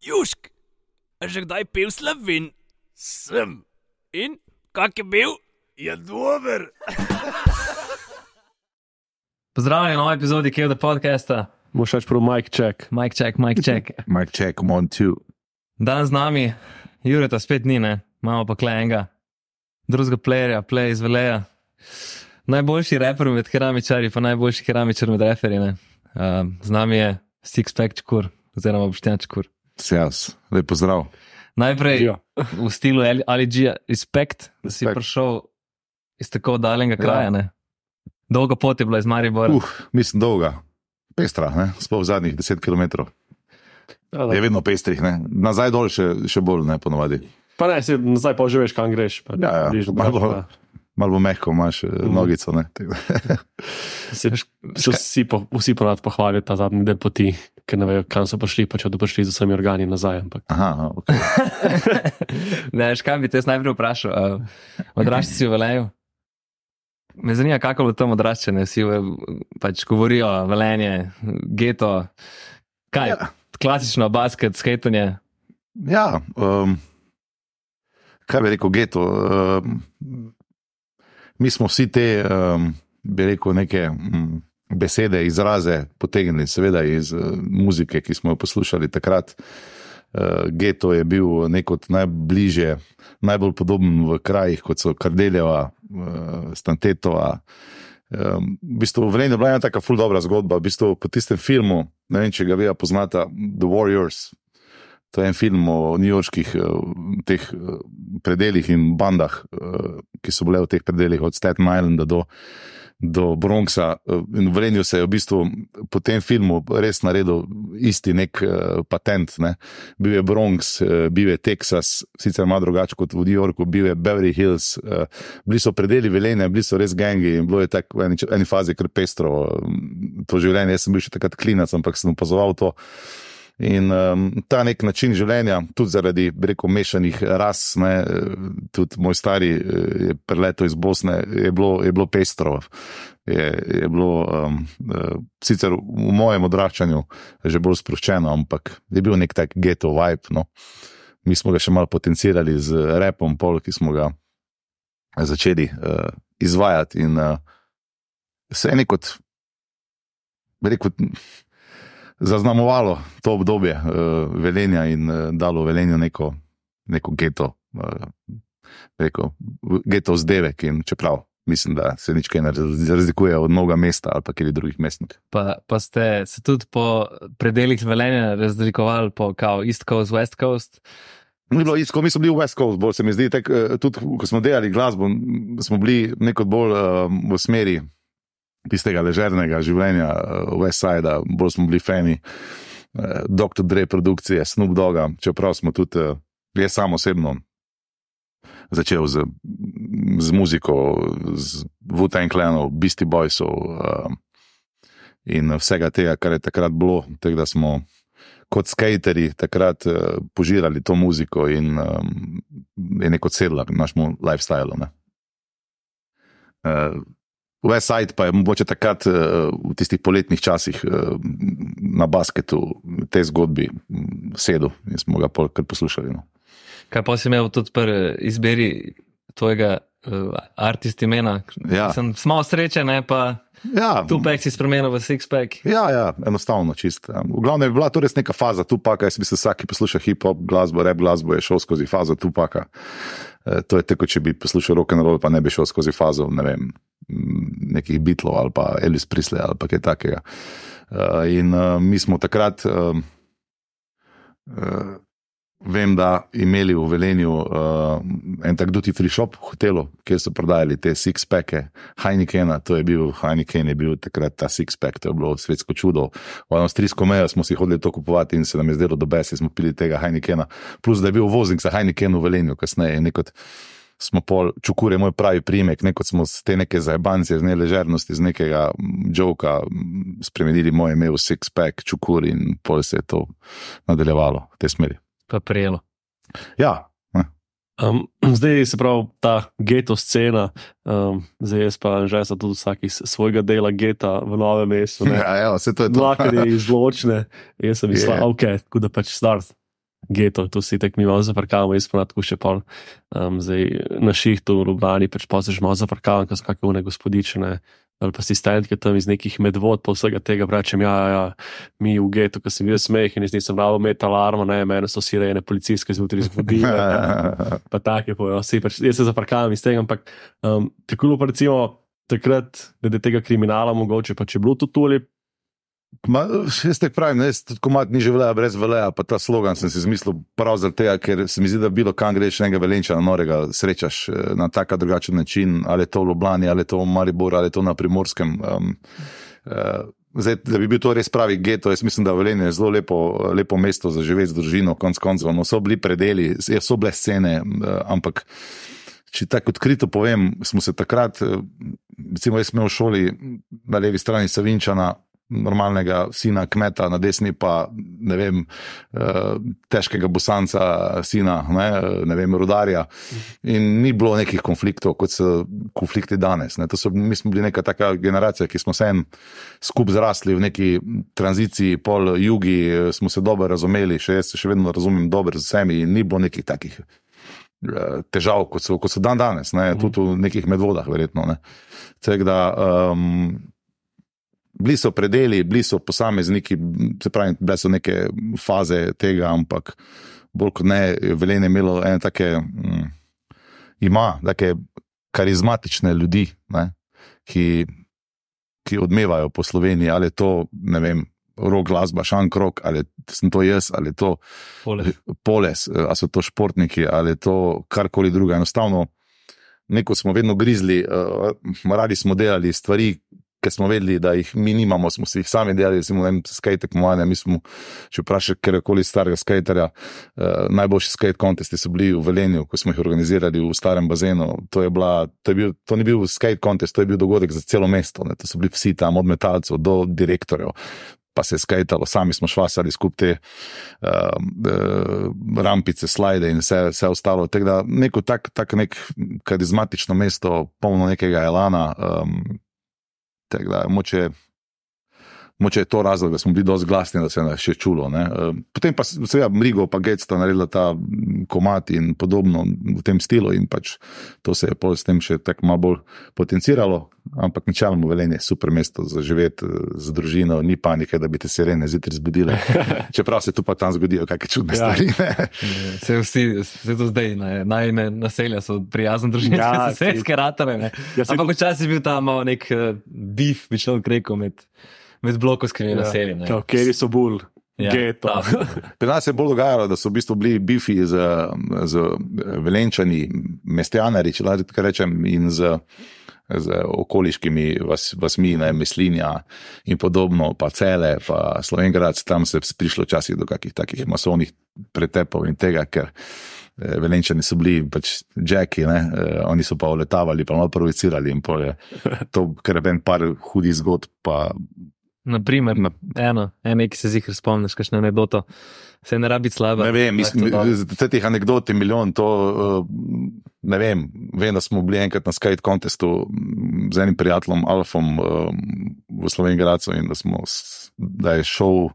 Južk, že kdaj pil slovin? Sem, In kak je bil? je dober. Pozdravljeni na novi epizodi Kevda podcasta. Moš reči prav Mike Check. Mike check, Mike check. Mike, check, come on, two. Danes z nami, Jureta spet ni, ne? imamo pa klejenga, drugega playerja, play iz Veleja. Najboljši reper med keramičarji, pa najboljši keramičar med referji. Uh, z nami je Sixpack Čkur, oziroma Boštjan Čkur. Sjas, lep pozdrav. Najprej Ja. v stilu Ali G, respekt, da si Respekt. prišel iz tako daljnega kraja. Ja. Dolga pot je bila iz Maribora. Uh, mislim, dolga, pestra, ne? sploh zadnjih 10 km. Ja, da. Je vedno pestrih, ne? nazaj dol še, še bolj, ne ponovadi. Pa ne, si nazaj pa že veš, kam greš. Pa Ja, ja, bližje malo pa- Malo bo mehko, imaš mm. nogico. Se, se vsi, po, vsi ponad pohvalijo ta zadnji del poti, ker ne vejo, kam so prišli, pa če bodo prišli z vsemi organi nazaj. Ampak. Aha, okay. Ne, veš, kaj bi te najprej vprašal? Uh, odraščal si v Veleju? Me zanima, kako je bilo tam odraščanje. Vsi v, pač govorijo, velenje, geto. Kaj? Ja. Klasično basket, skatanje. Ja, um, kaj bi rekel, geto. Um, mi smo vsi te, um, bi rekel, neke um, besede, izraze potegnili, seveda iz uh, muzike, ki smo jo poslušali takrat. Uh, geto je bil nek od najbližje, najbolj podoben v krajih, kot so Kardeljeva, uh, Stantetova. Um, v bistvu v Velenju je bila ena taka ful dobra zgodba. V bistvu po tistem filmu, ne vem, če ga vi poznate, The Warriors. To je en film o newyorških eh, teh eh, predeljih in bandah, eh, ki so bile v teh predeljih, od Staten Islanda do, do Bronxa. Eh, In v Velenju se je v bistvu po tem filmu res naredil isti nek eh, patent. Ne. Bil je Bronx, eh, bil je Texas, sicer malo drugače kot v New Yorku, bil je Beverly Hills, eh, bili so predeli Velenja, bili so res gengi in bilo je tako v eni, eni fazi kar pestro eh, to življenje. Jaz sem bil še takrat klinac, ampak sem opazoval to. In um, ta nek način življenja, tudi zaradi rekel, mešanih ras, ne, tudi moj stari eh, je preletel iz Bosne, je bilo, je bilo pestro. Je, je bilo um, uh, sicer v mojem odraščanju že bolj sproščeno, ampak je bil nek tak geto vibe. No. Mi smo ga še malo potencirali z repom, pol, ki smo ga začeli uh, izvajati. In uh, se je nekot, bi rekel, zaznamovalo to obdobje uh, velenja in uh, dalo velenju neko, neko geto, uh, rekel, geto vzdevek. In čeprav mislim, da se nič kaj ne raz- razlikuje od mnoga mesta ali pa kjer drugih mestnih. Pa, pa ste se tudi po predeljih velenja razlikovali po kao East Coast, West Coast. Ni bilo isto, mi smo bili v West Coast, bolj se mi zdi, eh, tudi ko smo delali glasbo, smo bili neko bolj uh, v smeri tistega ležernega življenja, uh, West Side, bolj smo bili fani uh, Dr. Dre produkcije, Snoop Doga, čeprav smo tudi, uh, jaz sam osebno začel z, z muziko, z Wu-Tang Clanov, Beastie Boysov uh, in vsega tega, kar je takrat bilo, tako da smo kot skateri takrat uh, požirali to muziko in um, je neko sedla našemu lifestylu. Ne. Uh, West Side pa je mogoče takrat uh, v tistih poletnih časih uh, na basketu te zgodbi mm, sedel in smo ga kar poslušali. No. Kaj pa si imel tudi pri izbiri tvojega uh, artist imena? Ja. Sem malo srečen, ne pa Ja, Tupac si spremenil v Sixpack. Ja, ja, enostavno čist. ja. V glavnem je bila to res neka faza Tupaka. Jaz mislim, vsak, ki posluša hip-hop glasbo, rap glasbo, je šel skozi fazo Tupaka. E, to je tako, če bi poslušal rock and roll, pa ne bi šel skozi fazo ne vem, m, nekih Beatlov ali pa Elvis Presley ali pa kaj takega. E, in uh, mi smo takrat. Vem, da imeli v Velenju uh, en tak duty free shop v hotelu, kjer so prodajali te six-packe Heinekena. To je bil Heineken, je bil takrat ta six-pack, to je bilo svetsko čudo. V avstrijsko mejo smo si hodili to kupovati in se nam je zdelo, da besi smo pili tega Heinekena. Plus, da je bil voznik za Heineken v Velenju kasneje. in Nekot smo pol, čukur je moj pravi primek, nekot smo z te neke zajbancije, z neležernosti, z nekega joka spremenili moje ime v six-pack, čukur in pol se je to nadaljevalo v tej smeri. Pa prijelo. Ja, Um, zdaj se pravi ta geto scena, um, zdaj jaz pa že sem tudi vsak iz svojega dela geta v novem mestu. ne. ja, evo, vse to je to. Dlakar je izločne, jaz sem mislil, yeah. ok, tako da pač start. geto, tu si tek mi malo zaprkavamo, jaz pa tako še pol. Um, zdaj na šihtu v Ljubljani, pač pa se že malo zaprkavam, ko so kakšne une gospodične. Ali pa asistentke tam iz nekih medvod, pa vsega tega rečem, ja, ja, mi v getu, ko sem videl smeh in jaz nisem dal met alarma, ne, meni so sirene, policijske zjutraj zbudile. pa take pojo, vsi, pač, jaz se zaprkavam iz tega, ampak um, tako pa recimo takrat, glede tega kriminala, mogoče pa če bilo to tuli, Ma, jaz te pravim, ne, jaz tudi komat ni že vleja brez vleja, pa ta slogan sem si izmislil prav zaradi tega, ker se mi zdi, da bilo kam greš enega velenča na norega srečaš eh, na tak drugačen način, ali to v Ljubljani, ali to v Mariboru, ali to na Primorskem. Um, uh, Zdaj, da bi bil to res pravi geto, jaz mislim, da Velenje je zelo lepo, lepo mesto za živeti z družino, konc koncev. No, so bili predeli, ja, so bile scene, ampak če tako odkrito povem, smo se takrat, recimo, jaz sem v šoli na levi strani Savinčana, normalnega sina kmeta, na desni pa ne vem, eh, težkega bosanca, sina, ne, ne vem, rudarja. In ni bilo nekih konfliktov, kot so konflikti danes. So, mi smo bili neka taka generacija, ki smo se en skup zrasli v neki tranziciji, pol jugi, smo se dobro razumeli, še jaz se še vedno razumem dobro z vsemi in ni bilo nekih takih. Eh, težav, kot so, kot so dan danes, ne, tudi v nekih medvodah, verjetno. Tako da, um, bili so predeli, bili so posamezniki, se pravi, bile so neke faze tega, ampak bolj kot ne, velenje imelo ene take, um, ima take karizmatične ljudi, ne, ki, ki odmevajo po Sloveniji, ali je to, ne vem. Rok glasba, šank rok, ali sem to jaz, ali to poles. poles, ali so to športniki, ali to karkoli druga. Enostavno, neko smo vedno grizli, uh, radi smo delali stvari, ker smo vedeli, da jih mi nimamo, smo si jih sami delali, recimo, skate tekmovanja. Mi smo, če vprašaj, kjerkoli starega skaterja, uh, najboljši skate kontesti so bili v Velenju, ko smo jih organizirali v starem bazenu. To, bila, to, bil, to ni bil skate kontest, to je bil dogodek za celo mesto. Ne? To so bili vsi tam, od metalcev do direktorjev. Pa se je skajtalo, sami smo švasali skupaj te uh, uh, rampice, slide in vse, vse ostalo. Tako da neko tako tak nek karizmatično mesto, polno nekega elana. Um, Tako da moče, moče je to razlog, da smo bili dosti glasni, da se je še čulo. Ne. Potem pa seveda Mrigo, pa Gec sta naredila ta komat in podobno v tem stilu in pač to se je pol s tem še tako malo bolj potenciralo. Ampak načeloma velenje je super mesto za živeti z družino, ni panike, da bi te sirene zjutraj zbudile. Čeprav se tu pa tam zgodijo kakšne čudne ja. stvari. Se vsi, se to zdaj, najne naselja so prijazne družine, ja, vse skeratare. Ja, Ampak včasih je bil tam malo nek uh, bif, bi šel kreko med, med blokovskimi ja. naselji. Kjer so bolj. Ja, Pri nas je bolj dogajalo, da so v bistvu bili bifi z, z velenčani, mestjanari, če lahko rečem, in z z okoliškimi vas, vasmi, ne, Mislinja in podobno, pa cele, pa Slovengrad, tam se je prišlo včasih do kakih takih masovnih pretepov in tega, ker eh, velenčani so bili pač jacki, ne, eh, oni so pa letavali, pa malo provocirali in pol je to, ker je en par hudih zgodb, pa Naprimer, na... eno, eno, ki se zihar spomniš, kakšno anegdoto, se ne rabi slabo. Ne vem, mislim, da teh anegdot je milijon, to uh, ne vem. Vem, da smo bili enkrat na Skype kontestu z enim prijateljem, Alfom uh, v Sloveniji, in da, smo, da je šel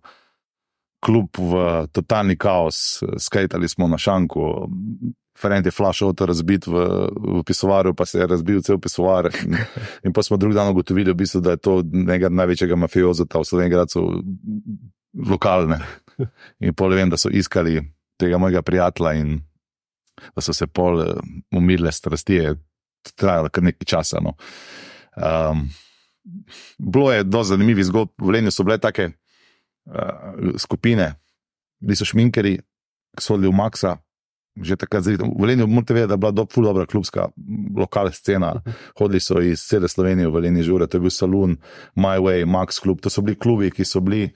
klub v totalni kaos, skajtali smo na šanku. Ferent je flašal to razbit v, v pisovarju, pa se je razbil cel pisovar. In, in pa smo drugi dan ugotovili, v bistvu, da je to nekaj največjega mafiozota v Sloveniji, lokalne. In pol vem, da so iskali tega mojega prijatelja in da so se pol uh, umirile strasti, je trajalo kar nekaj časa. No. Um, bilo je do zanimivih zgodb, v Lenju so bile take uh, skupine, bili so šminkeri, ki so hodili v Maxa že takrat zelo. V Lenju morate vedeti, da je bila do, dobra klubska lokalna scena. Hodili so iz cele Slovenije v Lenji žure, to je bil Salon, My Way, Max Club, to so bili klubi, ki so bili.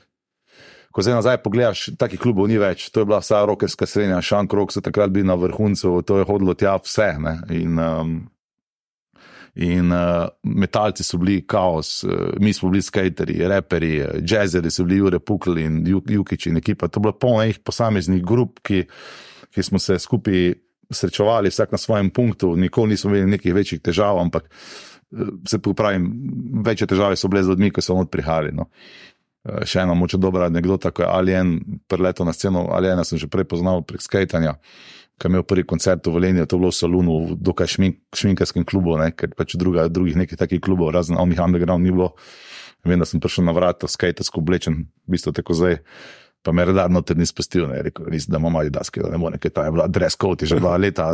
Ko zdaj nazaj pogledaš, takih klubov ni več, to je bila vsa rokerska srednja, šankrok so takrat bili na vrhuncu, to je hodilo tja vse. Ne? In, um, in uh, metalci so bili kaos, uh, mi smo bili skateri, reperi, jazzeri so bili Jure Pukl in Jukič in ekipa. To je bilo polno enih posameznih grup, ki ki smo se skupaj srečevali, vsak na svojem punktu, nikoli nismo imeli nekih večjih težav, ampak eh, se pravi, večje težave so bile z ljudmi, ki so od prihajali. No. Eh, Še ena moče dobra anekdota, ko je Alien preletel na sceno. Aliena sem že prej poznal prek skajtanja, ki je imel prvi koncert v Velenju, to je bilo v salonu, v dokaj šmink, šminkarskem klubu, ne, ker pač druga, drugih nekih takih klubov, razen onih underground ni bilo. Vem, da sem prišel na vrata, skajtersko oblečen, v bistvu tako zdaj. Pa me redar noter ni spustil, ne, rekel, res, da imamo ali daske, da ne more, ker ta je bila dress code, je že bila leta,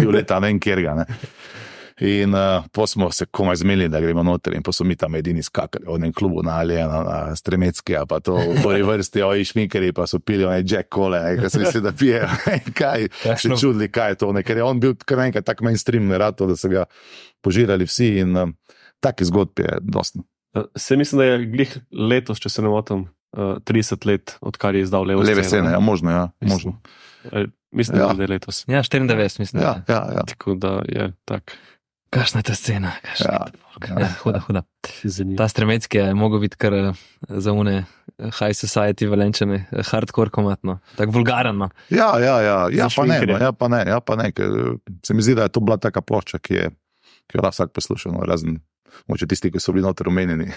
bil leta ne vem kjerga. Ne. In uh, po smo se komaj zmenili, da gremo noter, in pa so mi tam edini skakali, v enem klubu na Alijana, na Stremecki, pa to v prvi vrsti, oji šminkeri, pa so pili one Jack Cole, ki so mislili, da pijejo. kaj, še čudili, kaj je to, ne, ker je on bil kar enkrat tak mainstream, ne rado, da so ga požirali vsi in um, taki zgodbi je dosti. Se mislim, da je glih letos, če se ne motim, uh, 30 let, odkar je izdal levo Leve scene, ja, možno, ja, Mislim. možno. Eh, Mislim, Ja. da je letos. Ja, 94, mislim. Ja, ja, ja. Tako da je tak. Kakšna je ta scena? Kakšna Ja, ja, ja, huda, huda. Zanimivo. Ta stremecki je mogel biti kar eh, za une eh, high society valenčane, eh, hardcore komatno, tako vulgaren. No. Ja, ja, ja, ja, pa ne, no, ja, pa ne, ja, pa ne, ker se mi zdi, da je to bila taka plošča, ki je, ki jo vsak poslušal, no, razen moče tisti, ki so bili noter omenjeni.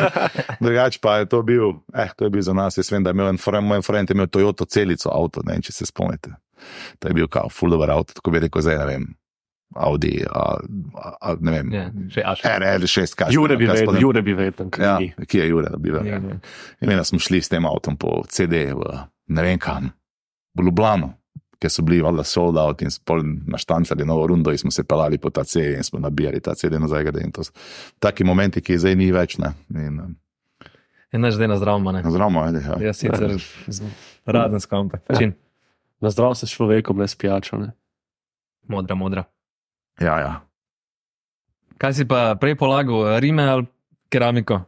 Drugač pa je to bil, eh, to je bil za nas, jaz vem, da je imel en friend, moj friend je imel Toyota celico avto, ne vem, če se spomnite. To je bil kao full dober avto, tako bi rekel zdaj, ne vem, Audi, a, a, a ne vem, Ja, še až. RR6, kaj Jure bi vedel, Jure bi vedel, Ja, kje je Jure, bi vedel. Ja, ja. In da smo šli s tem avtom po CD v ne vem kam, v Ljubljano, ker so bili valjda sold out in smo naštancali novo rundo in smo se pelali po ta CD in smo nabijali ta CD nazaj. In taki momenti, ki zdaj ni več. Ne? In, Je naš zdaj na zdravoma, ne? zdravo, ajde. Ja. Jaz sicer raden skampe. Čin. Na zdrav se s človekom ne spijača. Ne? Modra, modra. Ja, ja. Kaj si pa prej polagal, rime ali keramiko?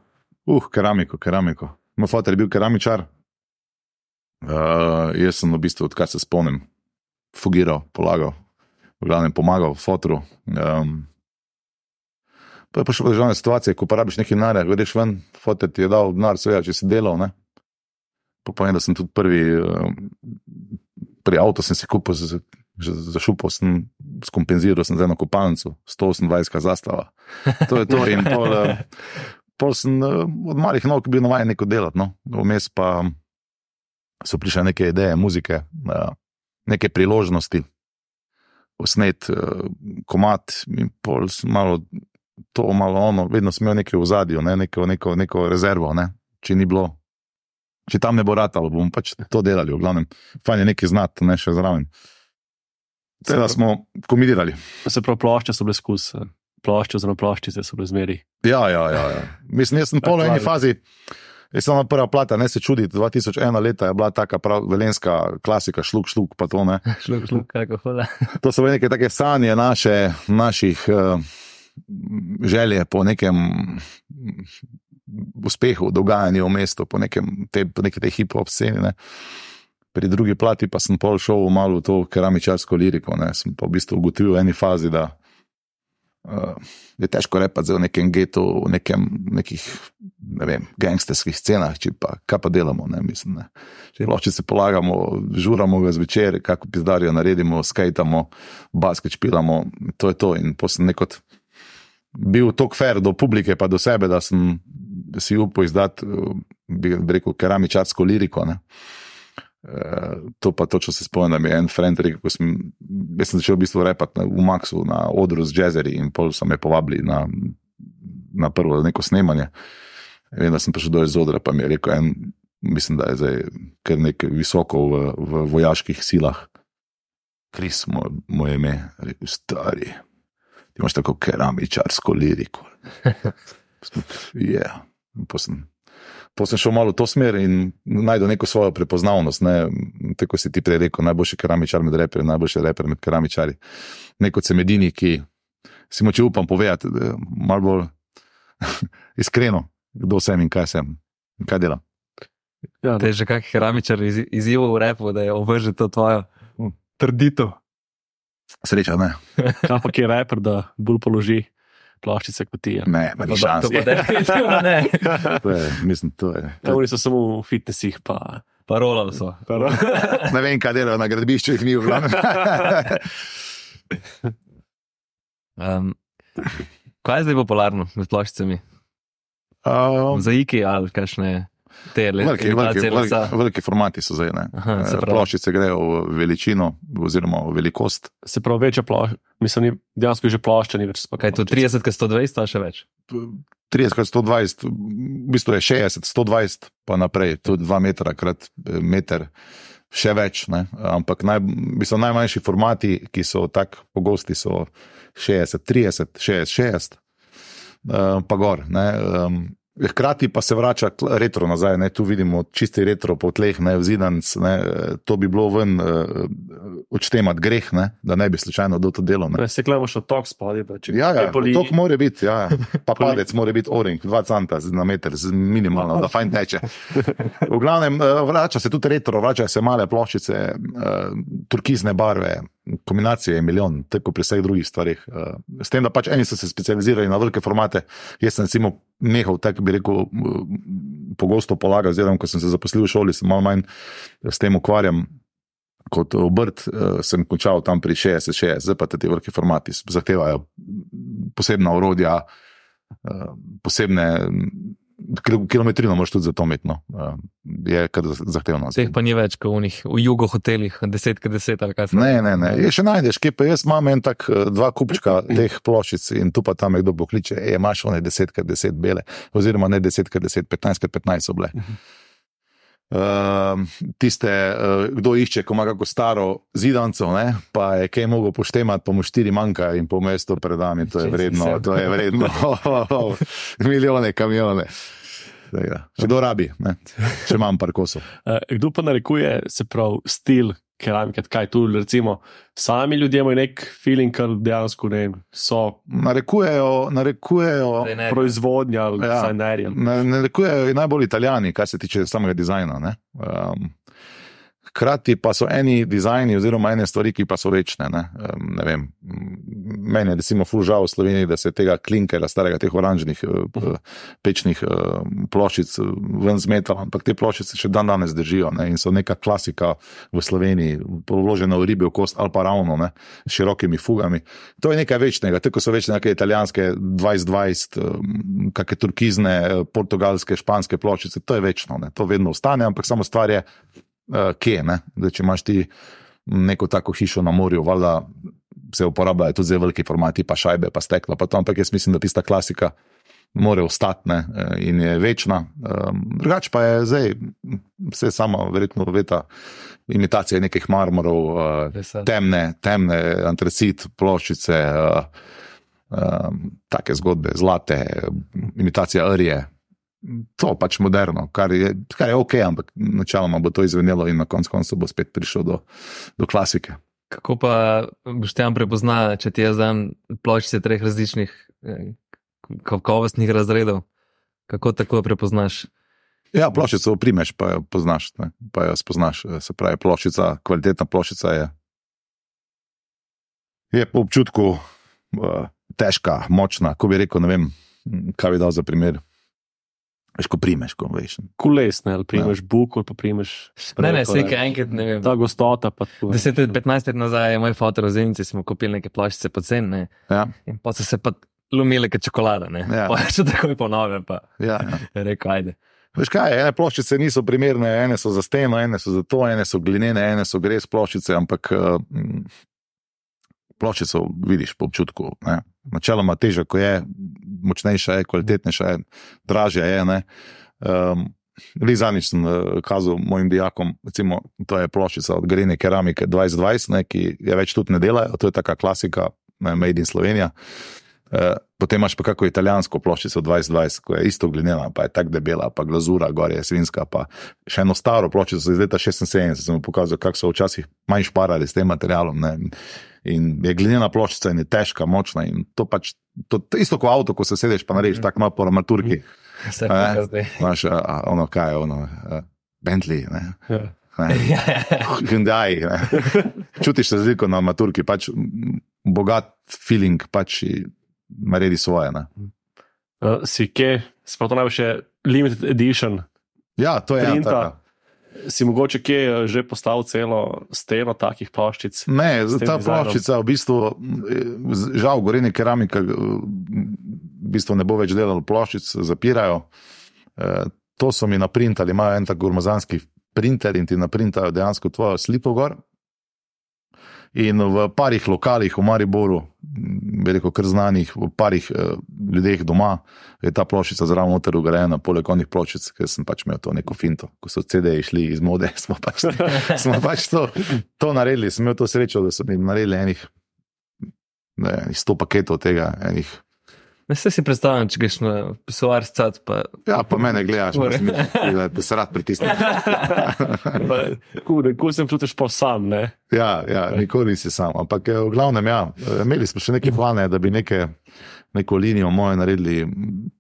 Uh, keramiko, keramiko. Moj fotor je bil keramičar. Uh, jaz sem v bistvu, odkar se spomnim, fugiral, polagal, v glavnem pomagal fotru. Um, pa je pa še državne situacije, ko porabiš nekaj denarja, greš ven, fotor ti je dal denar, seveda, če si delal. Ne? Pa povem, da sem tudi prvi, um, pri avtu sem si kupil, za, za, za šupo sem skompenziral sem za eno kopalnico, 128 zastava. To je to in pol. Uh, Pol sem uh, od malih nog bil navaden neko delati, no. vmes pa so prišle neke ideje, muzike, uh, neke priložnosti, usnet uh, komat in pol malo to, malo ono, vedno sem imel nekaj v zadju, ne, neko, neko, neko rezervo, ne, če ni bilo. Če tam ne bo ratalo, bomo pač to delali, v glavnem, fajn je nekaj znati, ne še zraven. Teda smo kombinirali. Se pravi, plošče so bile skus, eh, plošče oziroma ploščice so bile zmeri. Ja, ja, ja, ja. Mislim, jaz sem pol v eni fazi. Jaz sem prva plata, ne se čuditi, 2001 leta je bila taka prav velenska klasika, šluk, šluk, pa to ne. Šluk, šluk, kako hoda. To so bile neke take sanje naše, naših uh, želje po nekem mm, uspehu, dogajanju v mestu, po, nekem, te, po neki tej hip-hop sceni. Ne. Pri drugi plati pa sem pol šel malo v to keramičarsko liriko. Ne. Sem pa v bistvu ugotovil v eni fazi, da uh, je težko repati v nekem getu, v nekem, nekih ne vem, gangsterskih scenah, če pa kaj pa delamo. Ne, mislim, ne. Sploh, če se polagamo, žuramo ga zvečer, kako pizdarijo naredimo, skajtamo, basket špilamo, to je to. In potem nekot bil tok fair do publike, pa do sebe, da sem si upal izdati, eh, bi rekel, keramičarsko liriko. Ne. Uh, to pa točno se spomnim, da mi je en friend rekel, ko sem, sem začel v bistvu repati v Maxu na odru z jazzeri in pol so me povabili na, na prvo neko snemanje. Vem, da sem prišel do iz odra, pa mi je rekel, en, mislim, da je zdaj kar nekaj visoko v, v vojaških silah. Kris, moj, moje ime, rekel, stari, ti imaš tako keramičarsko liriko. Je. Yeah. Potem sem šel malo v to smer in najdel neko svojo prepoznavnost. Ne? Tako si ti prej rekel, najboljši keramičar med reperji, najboljši reper med keramičari. Neko sem edini, ki si moče upam povedati, da je malo bolj iskreno, kdo sem in kaj sem in kaj delam. Ja, Te je že kak keramičar iz, izzival v repu, da je ovrže to tvojo trditev. Sreča, ne. Kaj pa ki je reper, da bolj položi ploščice kot ti. Ne, ne, To šans. to pa definitivno ne. To je, mislim, to je. Ja, oni so samo v fitnesih, pa. Parolali so. Ne vem, kaj delajo na gradbišču, jih ni v glavnem. Um, kaj je zdaj popularno med ploščicami? Um, Zaiki ali kakšne? Te le- Veliki, veliki, veliki, veliki formati so zdaj. Aha, se Eh. Ploščice grejo v veličino, oziroma v velikost. Se pravi, večja plošča, mislim, ni, dejansko že plošča, ni več. Kaj je to 30, 120, ali še več? 30 krat 120, v bistvu je 60, 120, pa naprej, tudi 2 metra krat eh, meter, še več. Ne? Ampak naj, bistvu najmanjši formati, ki so tako pogosti, so 60, 30, 60, 60, uh, pa gor. Ne? Um, Hkrati pa se vrača retro nazaj, ne? tu vidimo čisti retro po tleh, ne vzidanc, ne? to bi bilo ven uh, odštemat greh, ne? da ne bi slučajno do to delo. Ne? Se gledamo še tok spodaj, pa če Ja, ja, kaj poli- to mora biti, ja. pa Poli- padec mora biti oring, 2 cm na meter, minimalno, da fajn teče. V glavnem, eh, vrača se tudi retro, vračajo se male ploščice, eh, turkizne barve, kombinacije je milijon, tako pri vseh drugih stvarih. eh, S tem, da pač eni so se specializirali na velike formate, jaz sem recimo nehal, tako bi rekel, eh, pogosto polagati, oziroma ko sem se zaposlil v šoli, sem malo manj s tem ukvarjam. Kot obrt uh, sem končal tam pri 60-60, zdaj pa te velike formati zahtevajo posebna orodja, uh, posebne kilometrino, moraš tudi za to imeti. No. Uh, je kar zahtevno. Teh pa ni več, kot v njih, v jugo hotelih, 10x10 ali kaj se Ne, ne, ne. Je še najdeš, kje pa jaz imam en tak eh, dva kupčka teh ploščic in tu pa tam je kdo pokliče, e, imaš one 10x10 bele, oziroma ne 10x10, 15x15 so bile. Uh, tiste, uh, kdo išče, ko ima kako staro zidanco, ne, pa je kaj mogel poštemati, pa mu štiri manjka in po mestu pred nami, to je Če vredno, to je vredno, milijone kamione. Tega. Kdo rabi, ne? če imam par kosov. Eh, Kdo pa narekuje, se pravi, stil keramike, kaj tu, recimo, sami ljudje imajo nek feeling, kar dejansko ne vem, so Narekujejo, narekujejo Dizajnerji. proizvodnja ali Ja. Na- Narekujejo najbolj italijani, kar se tiče samega dizajna. ne. Um, Hkrati pa so eni dizajni, oziroma ene stvari, ki pa so večne. Ne, um, ne vem, m, meni je recimo ful žal v Sloveniji, da se tega klinkera, starega teh oranžnih uh, pečnih uh, ploščic uh, ven zmetalo, ampak te ploščice še dan danes držijo ne, in so neka klasika v Sloveniji, položena v ribi v kost ali pa ravno, ne, s širokimi fugami. To je nekaj večnega, tako so večne neke italijanske 2020, um, kakšne turkizne, eh, portugalske, španske ploščice, to je večno, ne, to vedno ostane, ampak samo stvar je, uh, kje. Ne, da če imaš ti neko tako hišo na morju, valjda se uporabljajo tudi zelo veliki formati, pa šajbe, pa stekla, pa to, ampak jaz mislim, da tista klasika. More ostati ne, eh, in je večna. Um, drugače pa je zdaj, vse samo, verjetno, veta, imitacija nekih marmorov, Vesel. temne, temne antracit, ploščice, uh, um, take zgodbe, zlate, imitacija rje. To pač moderno, kar je, kar je ok, ampak načeloma bo to izvenelo in na koncu koncev bo spet prišel do, do klasike. Kako pa boš tam prepoznal, če ti jaz dam ploščice treh različnih eh, kakovostnih razredov? Kako tako prepoznaš? Ja, ploščico oprimeš, pa jo poznaš, ne, pa jo spoznaš. Se pravi, ploščica, kvalitetna ploščica je, je po občutku uh, težka, močna. Ko bi rekel, ne vem, kaj bi dal za primer. Veš, ko primeš, ko veš. Kulesne, ali primeš ja. buk, ali pa primeš. Ne, ne, spreko, vse enkrat, ne vem. Ta gostota pa tako. 10 let, 15 let nazaj je moj fotor v Zenici, smo kupili neke ploščice po ceni Ja, in pa so se pa lomile kot čokolada. Ne? Ja. Pa še takoj po nove, pa ja, ja. je rekel, ajde. Veš kaj, ene ploščice niso primerne, ene so za steno, ene so za to, ene so glinene, ene so res ploščice, ampak uh, ploščico vidiš po občutku. Ne. Načeloma težja, ko je, močnejša je, kvalitetnejša je, dražja je. ne. Um, Lizanič sem uh, kazal mojim dijakom, recimo, to je ploščica od Grene keramike 2020, ne, ki je več tudi ne delajo, to je taka klasika, ne, Made in Slovenija. Uh, potem imaš pa kako italijansko ploščico 2020, ko je isto glinena, pa je tako debela, pa glazura, gor je svinska, pa še eno staro ploščico iz leta 76, sem pokazal, kako so včasih manj šparali s tem materialom. Ne. In je glinena ploščica in je težka, močna. In to pač, to, to isto kot avto, ko se sedeš, pa narediš tako malo po armaturki. Vse Eh? pa zdaj. Imaš a, ono, kaj je ono, a, Bentley, ne. Ja. ne. Ja, ja. Hyundai. ne. Čutiš razliko na maturki, pač bogat feeling, pač naredi svoje. Ne. Uh, si kje, sploh to najbolj še limited edition. Ja, to je ena taka. Si mogoče kje eh, že postavil celo steno takih ploščic? Ne, ta dizajnom. ploščica v bistvu, m, žal, goreni keramika, m, v bistvu ne bo več delala ploščic, zapirajo. Eh, to so mi naprintali, imajo en tak gurmazanski printer in ti naprintajo dejansko tvojo sliko gor. In v parih lokalih v Mariboru, veliko kar znanih, v parih eh, ljudeh doma je ta ploščica zraven noter ugrajena, poleg onih ploščic, ker sem pač imel to neko finto. Ko so CD-ji šli iz mode, smo pač, smo pač to, to naredili. Sem imel to srečo, da so mi naredili enih, ne, enih 100 paketov tega, enih Ne se si predstavljam, če greš na pisoar scat, pa Ja, pa mene gledaš, misliš, da se rad pritisne. Kude, ko sem čutiš pa sam, ne? Ja, ja, nikoli nisi sam. Ampak eh, v glavnem, ja, imeli smo še neke plane, da bi neke, neko linijo moje naredili,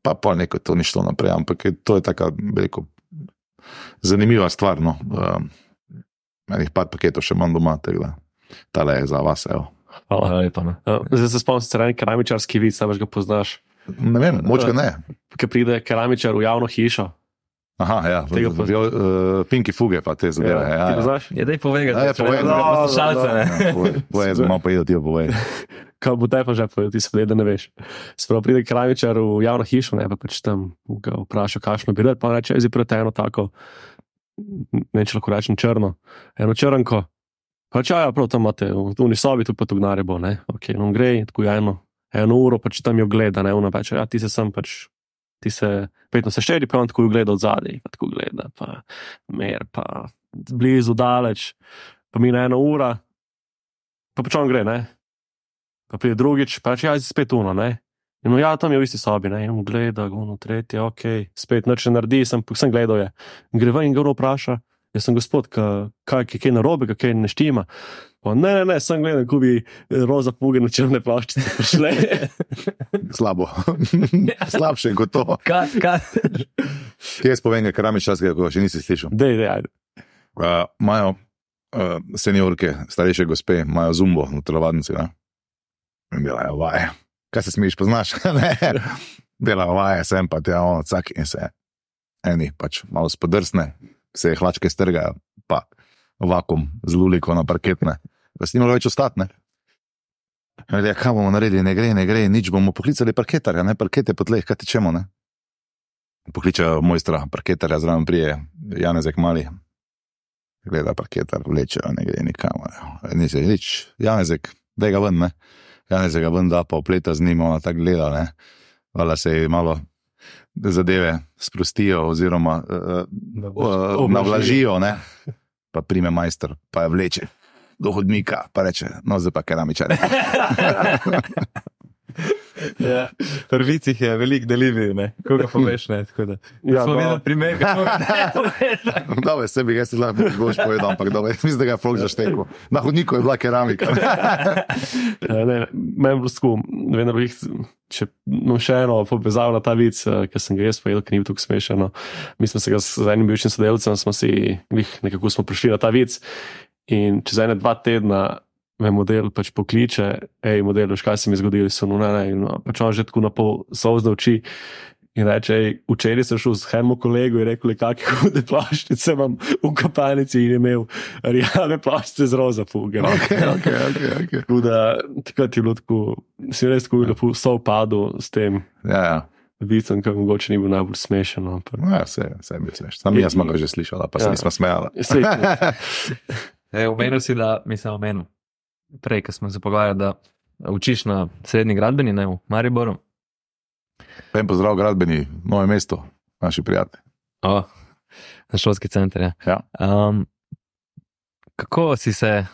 pa pa neko to ni šlo naprej. Ampak je, to je taka, bi rekel, zanimiva stvar. No. Um, enih par paketov še imam doma, tako da tale je za vas. Evo. Hvala. hvala lepa. No. Ja, Zdaj se spomnim, da je keramičarski vid, sam ga poznaš. Ne vem, moče ne. Ki pride keramičar v javno hišo. Aha, ja, Tega pa- uh, pinki fuge, pa te zadeve. Ja, ti ja, ja. poznaš? Je daj povej, Ja, ja, povej, da no, poslušalce. ne. Ja, povej, zdaj malo pa je, da ti jo povej. Kaj bo te pa že povedal, ti se da ne veš. Spravo pride keramičar v javno hišo, ne pa pač tam ga vpraša, kakšno bi rad, pa reče, zdaj prete eno tako, ne če lahko rečem črno, eno črnko. Pa če ja, prav tam imate, v tuni sobi tu pa tu gnare bo, ne, ok, no gre, tako je eno, eno uro, pač tam jo gleda, ne, ona pač, ja, ti se sem pač. Ti se, petno se štiri, pa on tako gleda od zadaj, pa tako gleda, pa mer, pa blizu, daleč, pa mine ena ura, pa pač on gre, ne. Pa pride drugič, pa reče, ja, spet uno, ne. In no, ja, tam je v isti sobi, ne, on gleda, ono tretje, ok, spet nič ne naredi, sem, sem gledal je. In gre ven in ga vpraša, jaz sem gospod, ka, kaj, kaj, kaj narobe, kaj ne štima. Pa, ne, ne, ne, sem gledal, ko bi roza puge na črne ploščice prišle. Slabo. Slabše kot to. Kaj, kaj? Kje jaz povem, keramičarskega, ko ga še nisi slišal? Dej, dej, ajde. Uh, Imajo uh, seniorke, starejše gospe, imajo zumbo v telovadnici. In delajo vaje. Kaj se smeješ, poznaš? Ne. delajo vaje, sem pa ti cak in se. Eni pač malo spodrsne, se hlačke strgajo, pa vakum z luliko na parketne. Da si nimalo več ostati, ne? Ja, kaj bomo naredili, ne gre, ne gre, nič bomo poklicali parketarja, ne parkete po tleh, kaj tečemo, ne? Pokličejo mojstra, parketarja, zraven prije, Janezek mali, gleda parketar, vlečejo, ne gre nikamor. Nisi nič, Janezek, da ga ven, ne. Janezek ga ven da, pa opleta z njim, ona tako gleda, ne. Vala se ji malo zadeve sprostijo, oziroma uh, uh, navlažijo, ne. Pa prime majster, pa je vleče do hodnika, pa reče, no zdaj pa keramičar. Ja. Prvicih je veliko deljivi, ne? Koga poveš, ne? Tako da. Ja, Smo videli primer, kako Dobro, sebi ga si lahko boš povedal, ampak dobro, mislim, da ga je flog zaštekel. Na hodniku je bila keramika. Ja, ne, Meni je bilo tako, vendar bi jih, če no, še eno povezal na ta vic, eh, ki sem ga jaz povedal, ki ni bil tako smešen. no. Mi smo se ga z enim bivšim sodelavcem, smo si glih nekako smo prišli na ta vic. In čez ene dva tedna me model pač pokliče, hej, model, veš, kaj se mi je zgodilo, so no, ne, in no, pač on že tako na pol solzne oči. In reče, "Ej, včeraj sem šel s enim kolegom in rekel, kakšne hude plaščice imam v kapanici in imel rjave plaščice z roza fuge. no. Okay, okay, okay, okay. Tako da takrat je bilo tako, si res tako lepo sovpadel s tem Ja, ja. vicem, ki mogoče ni bil najbolj smešen. no, ampak- No, ja, vse, vse je bil smešen. Sam jaz smo ga že slišala, pa se Ja. nismo smejala. Sej, E, omenil si, da mislim, omenil. Prej, ko smo se pogovarjali, da učiš na srednji gradbeni, ne v Mariboru. En pozdrav, gradbeni, novo mesto, naši prijatelji. O, na šolski center. Ja. Ja. Um, kako si se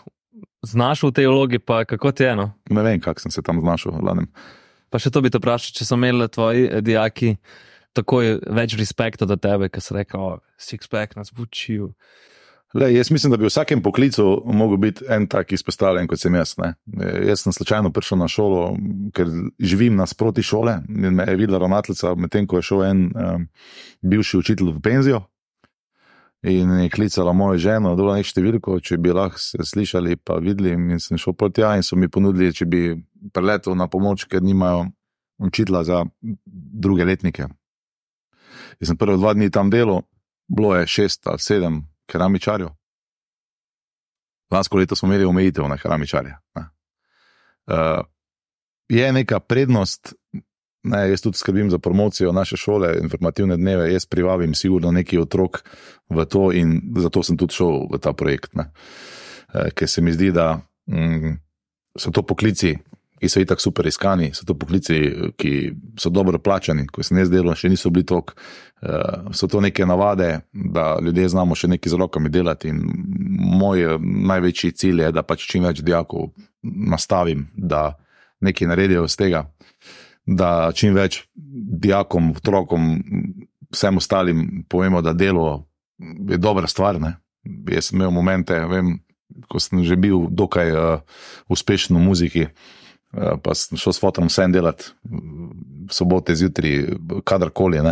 znašel v tej vlogi, pa kako ti je eno? Ne vem, kako sem se tam znašel. v glavnem. Pa še to bi te vprašal, če so imeli tvoji dijaki takoj več respekta do tebe, ker so rekli, oh, six-pack nas bo učil. Le, jaz mislim, da bi v vsakem poklicu mogel biti en tak izpostavljen, kot sem jaz. Ne. E, Jaz sem slučajno prišel na šolo, ker živim nasproti šole in me je videla ravnateljica, medtem ko je šel en um, bivši učitelj v penzijo. In je klicala mojo ženo, da je številko, če bi lahko se slišali, pa videli. In sem šel proti tja in so mi ponudili, če bi preletel na pomoč, ker nimajo učitla za druge letnike. Jaz sem prvi dva dni tam delal, bilo je šest ali sedem keramičarjev. Lansko leto smo imeli omejitev na keramičarje. ne. Uh, je neka prednost Ne, jaz tudi skrbim za promocijo naše šole, informativne dneve, jaz privabim sigurno neki otrok v to in zato sem tudi šel v ta projekt. Ne. Eh, Ker se mi zdi, da mm, so to poklici, ki so itak super iskani, so to poklici, ki so dobro plačani, ko se ne zdelo, še niso bili tok. Uh, so to neke navade, da ljudje znamo še nekaj z rokami delati. In moj eh, največji cilj je, da pač čim več dijakov nastavim, da nekaj naredijo iz tega, da čim več dijakom, otrokom, vsem ostalim povemo, da delo je dobra stvar. Ne? Jaz sem imel momente, vem, ko sem že bil dokaj uh, uspešen v muziki. Uh, pa sem šel s fotom vsem delati, sobote zjutraj, kadarkoli.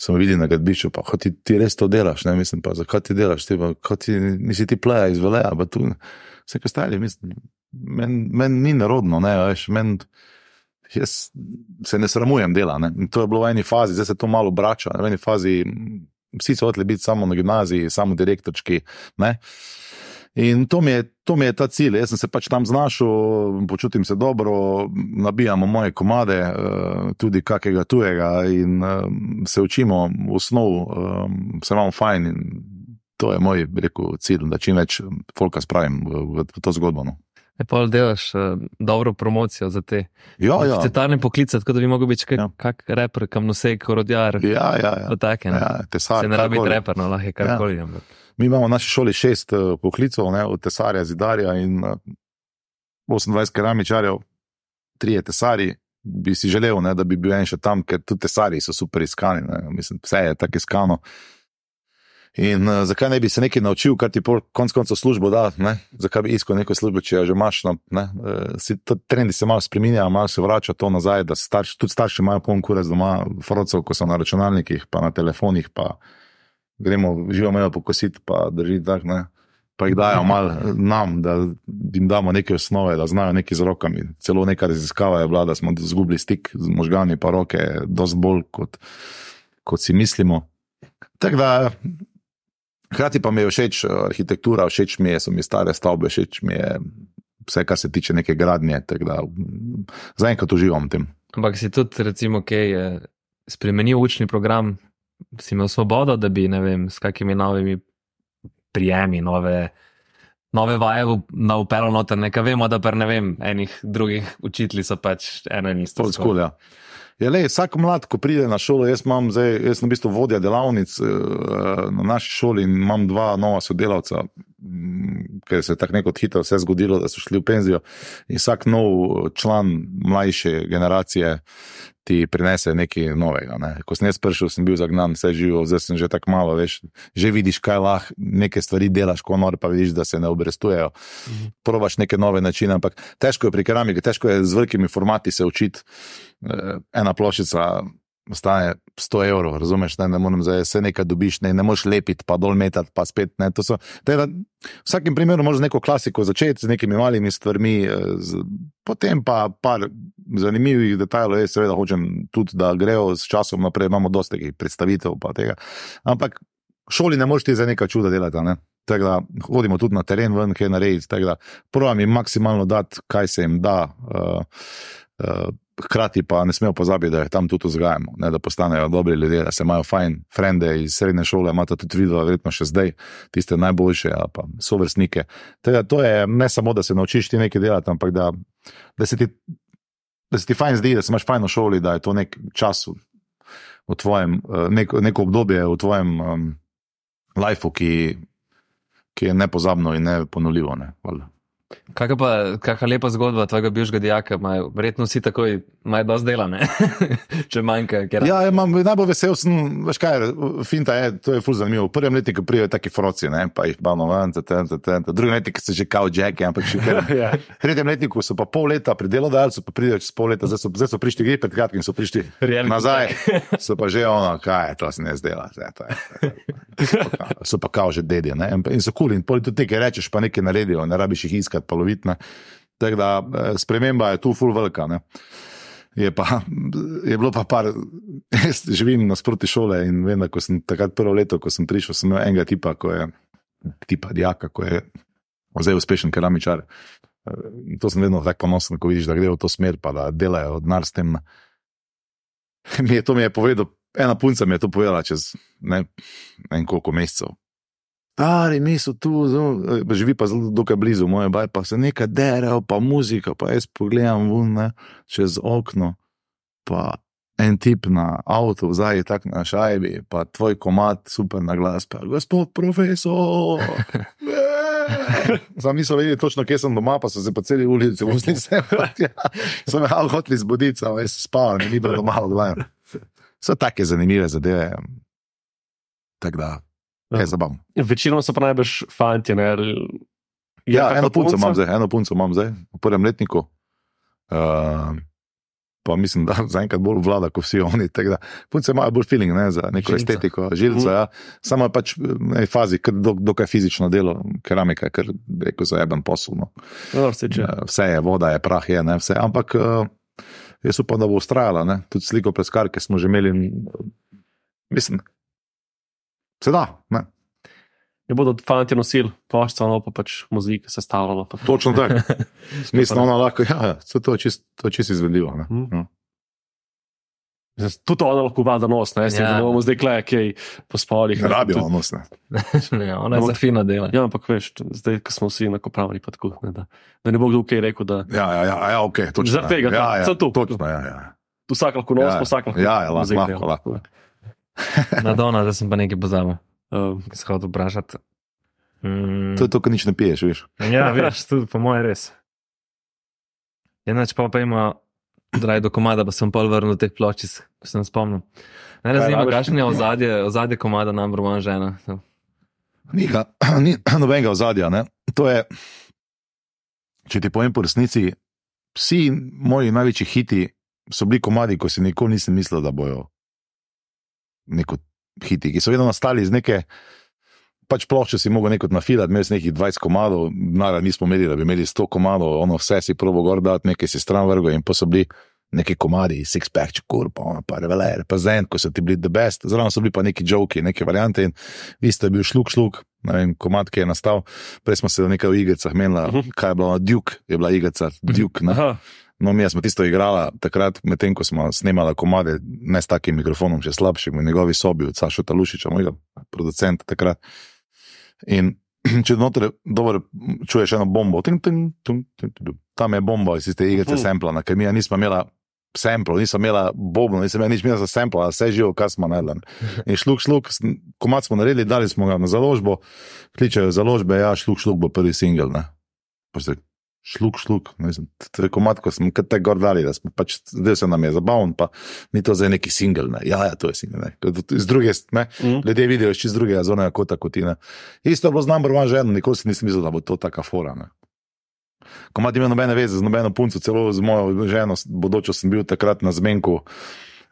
Sem videl na gradbišču, pa ti, ti res to delaš, ne mislim, pa zakaj ti delaš, ti, pa, ti nisi ti pleja iz veleja, pa tu vse kaj stali, mislim, meni men ni narodno, ne, veš, men, jaz se ne sramujem dela. Ne. To je bilo v eni fazi, zdaj se to malo vrača, v eni fazi vsi so hoteli biti samo na gimnaziji, samo direktorčki. Ne. In to mi, je, to mi je ta cilj. Jaz sem se pač tam znašel, počutim se dobro, nabijamo moje komade, eh, tudi kakega tujega, in eh, se učimo v osnovu, eh, se imamo fajn. To je moj rekel, cilj, da čim več folka spravim v, v, to zgodbo. No. Je pa delaš dobro promocijo za te Ja, ja. cetarne poklice, tako da bi lahko bil kak, Ja. ja. kak reper, kamnosek, orodjar. Ja, ja, ja. Take, ne. Ja, tesar, Se ne rabi reper, no, lahko je karkoli. Ja. Mi imamo v naši šoli šest uh, poklicov, ne, od tesarja, zidarja in uh, 28 keramičarjev, trije tesari. Bi si želel, ne, da bi bil en še tam, ker tudi tesari so super iskani. Ne. Mislim, vse je tako iskano. In uh, zakaj ne bi se nekaj naučil, kar ti pol konc koncev službo da, ne? zakaj bi iskal neko službo, če jo že imaš. No, ne? uh, trendi se malo spremenjajo, malo se vrača to nazaj, da starš, tudi starši imajo poln kurec doma, frocov, ko so na računalnikih, pa na telefonih, pa gremo živo mejo pokositi, pa držiti tak, ne. Pa jih dajo malo nam, da jim damo neke osnove, da znajo nekaj z rokami. Celo neka raziskava je bila, da smo izgubili stik z možgani, pa roke, dosti bolj kot, kot si mislimo. Tako da, hkrati pa mi je všeč eh, arhitektura, všeč mi je, so mi stare stavbe, všeč mi je vse, kar se tiče neke gradnje. Da, zaenkrat uživam v tem. Ampak si tudi, recimo, kaj je spremenil učni program, si imel svobodo, da bi, ne vem, s kakimi novimi prijemi, nove, nove vaje na upelo noter. Nekaj vemo, da pa ne vem, enih drugih učitelji so pač eno in isto. School, ja. Ja, lej, vsak mlad, ko pride na šolo, jaz, imam zdaj, jaz sem v bistvu vodja delavnic eh, na naši šoli in imam dva nova sodelavca, ker se je tako neko hitro vse zgodilo, da so šli v penzijo. In vsak nov član mlajše generacije ti prinese nekaj novega. Ne. Ko sem jaz prišel, sem bil zagnan, vse živo, zdaj sem že tako malo, veš, že vidiš, kaj lahko neke stvari delaš, ko nor pa vidiš, da se ne obrestujejo. Probaš neke nove načine, ampak težko je pri keramiki, težko je z velikimi formati se učiti. Eh, Ena ploščica stane 100 evrov, razumeš, ne, ne morem zdaj vse nekaj dobiš, ne, ne moreš lepiti, pa dol metati, pa spet ne. So, teda, v vsakem primeru moraš z neko klasiko začeti, z nekimi malimi stvarmi, eh, z, potem pa par zanimivih detajlov, jaz seveda hočem tudi, da grejo s časom naprej, imamo dosti takih predstavitev pa tega. Ampak v šoli ne moreš ti za nekaj čuda delati, ne. Tako da hodimo tudi na teren, ven, kaj narediti. Provam jim maksimalno dati, kaj se jim da. Uh, uh, Hkrati pa ne smemo pozabiti, da jih tam tudi vzgajamo, ne, da postanejo dobri ljudje, da se imajo fajn, frende iz srednje šole, imate tudi video, verjetno še zdaj, tiste najboljše, ali pa so vrstnike. Teda, to je ne samo, da se naučiš ti nekaj delati, ampak da, da, se ti, da se ti fajn zdi, da se imaš fajn v šoli, da je to nek čas v, tvojem, eh, nek, neko obdobje v tvojem um, lifeu, ki, ki je nepozabno in neponovljivo. Ne. Kakšna pa, kakšna lepa zgodba tvojega bivšega dijaka, imajo verjetno vsi takoj, imajo dosti dela, če manjka, ker Ja, imam, najbolj vesel sem, veš kaj, finta je, to je ful zanimivo. V prvem letniku prijo taki froci, ne, pa jih bavno ven, drugem letniku so že kao jacki, ampak še kar. Ja. V tretjem letniku so pa pol leta pri delodajalcu, pa pridejo čez pol leta, zdaj so, zdaj so prišli gre pred kratkim, so prišli Reality nazaj, so pa že ono, kaj je, to se ne zdela, zdaj, to je. So pa kao- So pa kao že dedje, ne, in so kul, cool, in pol tudi nekaj rečeš, pa nekaj naredijo, ne rabiš jih iskati, pa loviti, ne. Tako da eh, sprememba je tu ful velika, ne. Je, pa, je bilo pa par, jaz živim nasproti šole in vem, da ko sem takrat prvo leto, ko sem prišel, sem imel enega tipa, ko je tipa dijaka, ko je zdaj uspešen keramičar. In to sem vedno tako ponosen, ko vidiš, da grejo v to smer, pa da delajo denar s tem. mi je to mi je povedal, ena punca mi je to povedala čez ne, ne vem koliko mesecev. Stari, mi so tu, zelo, živi pa zelo dokaj blizu moje baj, pa se nekaj derajo, pa muzika, pa jaz pogledam ven, ne, čez okno, pa en tip na avtu, zdaj tak na šajbi, pa tvoj komat, super na glas, pa gospod profesor. Sam nisem vedel točno, kje sem doma, pa so se po celi ulici vozili sem. Ja. So me malo hoteli zbuditi, samo jaz spal, ni bilo doma odvajan. So take zanimive zadeve. Tako da, je zabavno. Večinoma so pa najbrž fanti. Ne? Je Ja, kakšna eno punco imam zdaj, eno punco imam zdaj, v prvem letniku. Uh, pa mislim, da zaenkrat bolj vlada kot vsi oni. Da, punce imajo bolj feeling ne, za neko Žilca. estetiko, žilco. Ja. Samo je pač v eni fazi, kar do, dokaj fizično delo, keramika, ker rekel za eben posel. No. No, se če. Eh, Vse je, voda je, prah je, ne, vse. Ampak uh, jaz upam, da bo ustrajala. Ne. Tudi sliko preskarke smo že imeli. Mislim, se da. Ne. Ne bodo fanti nosili ploščico, no pa pač muzika sestavljala. Pa. Točno tako. Mislim, ono lahko, ja, ja, to je čist, to je čist izvedljivo. ne. Ja. Mislim, Tudi ona lahko vada nos, ne, ja. Ja. ne bomo zdaj klej, kaj po spolih. Ne rabijo nos. Ne. ne, ona je za fina dela. Ja, ampak veš, zdaj, ko smo vsi enakopravni, pa tako, ne, da, da ne bo kdo kaj rekel, da Ja, ja, ja, ja ok, točno. Zaradi tega, ja, ja, samo to. Točno, ja, ja. vsak lahko nos, Ja, vsak lahko. ja, ja, lahko, lahko, lahko. Madonna, da sem pa nekaj pozabil, Um, ki se hoče vprašati. Mm, To je to, kar nič ne piješ, veš. ja, veš, tudi po mojem res. Enač pa pa ima draj do komada, pa sem pol vrnil teh pločic, ko sem spomnil. Ne razumem, kakšno je ozadje, ozadje komada number one žena. Ni, ga, ni nobenega ozadja. Ne? To je, če ti povem po resnici, vsi moji največji hiti so bili komadi, ko si nikoli nisem mislil, da bojo neko hiti, ki so vedno nastali iz neke. Pač plošče si mogel nekot nafilati, imel si nekih 20 komadov, nara nismo imeli, da bi imeli 100 komadov, ono vse si probo gor dati, nekaj si stran vrgo in pa so bili neki komadi, six pack, čukur, pa ono, pa reveler, pa zen, ko so ti bili the best, zraven so bili pa neki joki, neke variante in isto je bil šluk, šluk, ne vem, komad, ki je nastal. Prej smo se nekaj v igricah menila, Mhm. kaj je bilo, Duke je bila igrica, Duke. Ne? aha, No, mi smo tisto igrala takrat, medtem ko smo snemali komade, ne s takim mikrofonom, še slabšim, v njegovi sobi, od Saša Talušiča, mojega producenta takrat. In če noter dobro čuješ eno bombo, tin, tin, tin, tin, tin, tam je bomba iz te igrice Mhm. semplana, ker mi nismo imela. Sample, nisem imela bobno, nisem imela nič imela za sample, vse živo, kar smo naredili. In šluk, šluk, komat smo naredili, dali smo ga na založbo, kličejo založbe, ja, šluk, šluk bo prvi singel. ne. Šluk, šluk, ne vem, to je komat, ko smo kar gor dali, da smo pač, zdaj se nam je zabaven, pa ni to zdaj neki singel, ne. ja, ja, to je singel, iz druge, ne, Mhm. ljudje vidijo iz čist drugega zonega kota kot ti, ne. Isto je bilo z number one ženo, nikoli si nisem mislil, da bo to taka fora, ne. Komat ima nobene veze z nobeno punco, celo z mojo ženo, bodočo sem bil takrat na zmenku.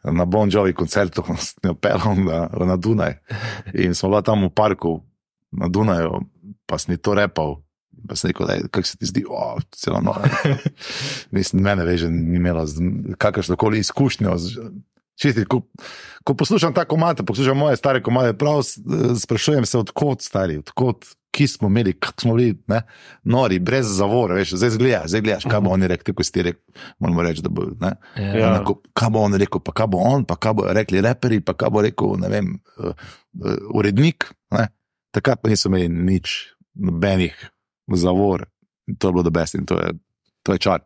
Na Bon Jovi koncertu, pelom na, na Dunaj. In smo bila tam v parku na Dunaju, pa sem to repal. Pa sem rekel, "Lej, kako se ti zdi, oh, celo noč. Mislim, mene veže, ni imela kakršno koli izkušnjo. Čisti, ko, ko poslušam ta komate, poslušam moje stare komate, prav sprašujem se, odkot stari, odkot, ki smo imeli, kako smo bili, ne, nori, brez zavora, veš, zdaj gledaš, zdaj gledaš, kaj bo on rekel, ko si ti rekel, moramo reči, da bo, ne. Ja. Enako, kaj bo on rekel, pa kaj bo on, pa kaj bo rekli reperi, pa kaj bo rekel, ne vem, uh, uh, urednik. Ne? Takrat pa niso imeli nič, nobenih zavor, in to je bilo best in to je, to je čar.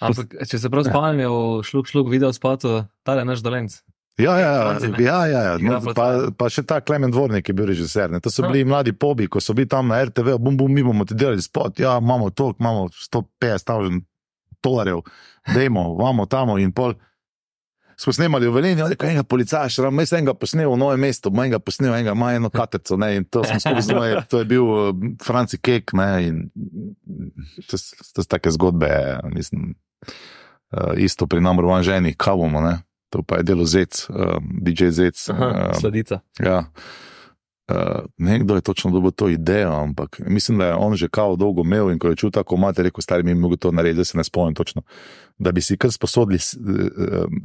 Ampak, če se prav spomnim, je v šluk, šluk video spotu, tale naš dolenc. Ja, ja, ja, ja, ja, No, pa, pa še ta Klemen Dvornik je bil režiser. Ne? To so No. bili mladi pobi, ko so bili tam na RTV, bum, bum, mi bomo ti delali spot, ja, imamo to, imamo 150 tavžen dolarjev, dajmo, vamo tamo in pol. Smo snemali v Veleni, rekel enega policaja, ravno jaz enega posnel v novem mestu, manj ga posnel, enega ima eno katerco, ne, in to smo skupaj z mojim, to je bil uh, Franci Kek, ne, in to, to so take zgodbe, mislim, uh, isto pri number one ženi, kavomo, ne, to pa je delo Zec, uh, DJ Zec. Aha, uh, sledica. Ja. Uh, ne vem, kdo je točno dobil to idejo, ampak mislim, da je on že kao dolgo imel in ko je čutil tako mate, rekel, stari mi je mogel to narediti, da se ne spomnim točno. Da bi si kar sposodili s- eh,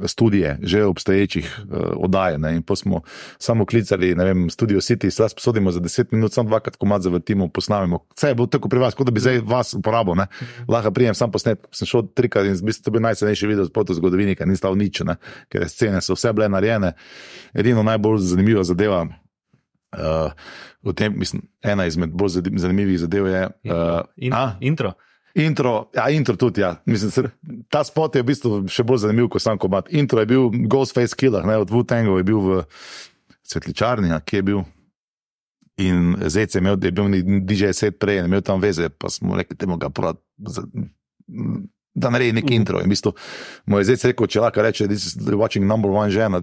studije že obstoječih uh, oddaj. Ne? In pa smo samo klicali, ne vem, studio City, zdaj sposodimo za 10 minut, samo dvakrat komat zavrtimo, posnamemo. Vse je bilo tako pri vas, kot da bi zdaj vas uporabil. ne. Lahko prijem sam posnet, sem šel trikrat in v bistvu to bil najcenejši video spot v zgodovini, ker ni stal nič, ne? ker scene so vse bile narejene. Edino najbolj zanimiva zadeva. Uh, v tem, mislim, ena izmed bolj zanimivih zadev je uh, In, a? intro. intro. Ja, intro tudi. Ja. Mislim, se, ta spot je v bistvu še bolj zanimiv kot sam komat. Intro je bil Ghostface Killer, ne, od Wu-Tango je bil v Svetličarni, kje je bil. In zdaj je imel, je bil DJ set prej, je imel tam veze, pa smo rekli, temu ga prav, da naredi neki intro. In v bistvu mu je zdaj rekel, če lahko reče, da je watching number one žena.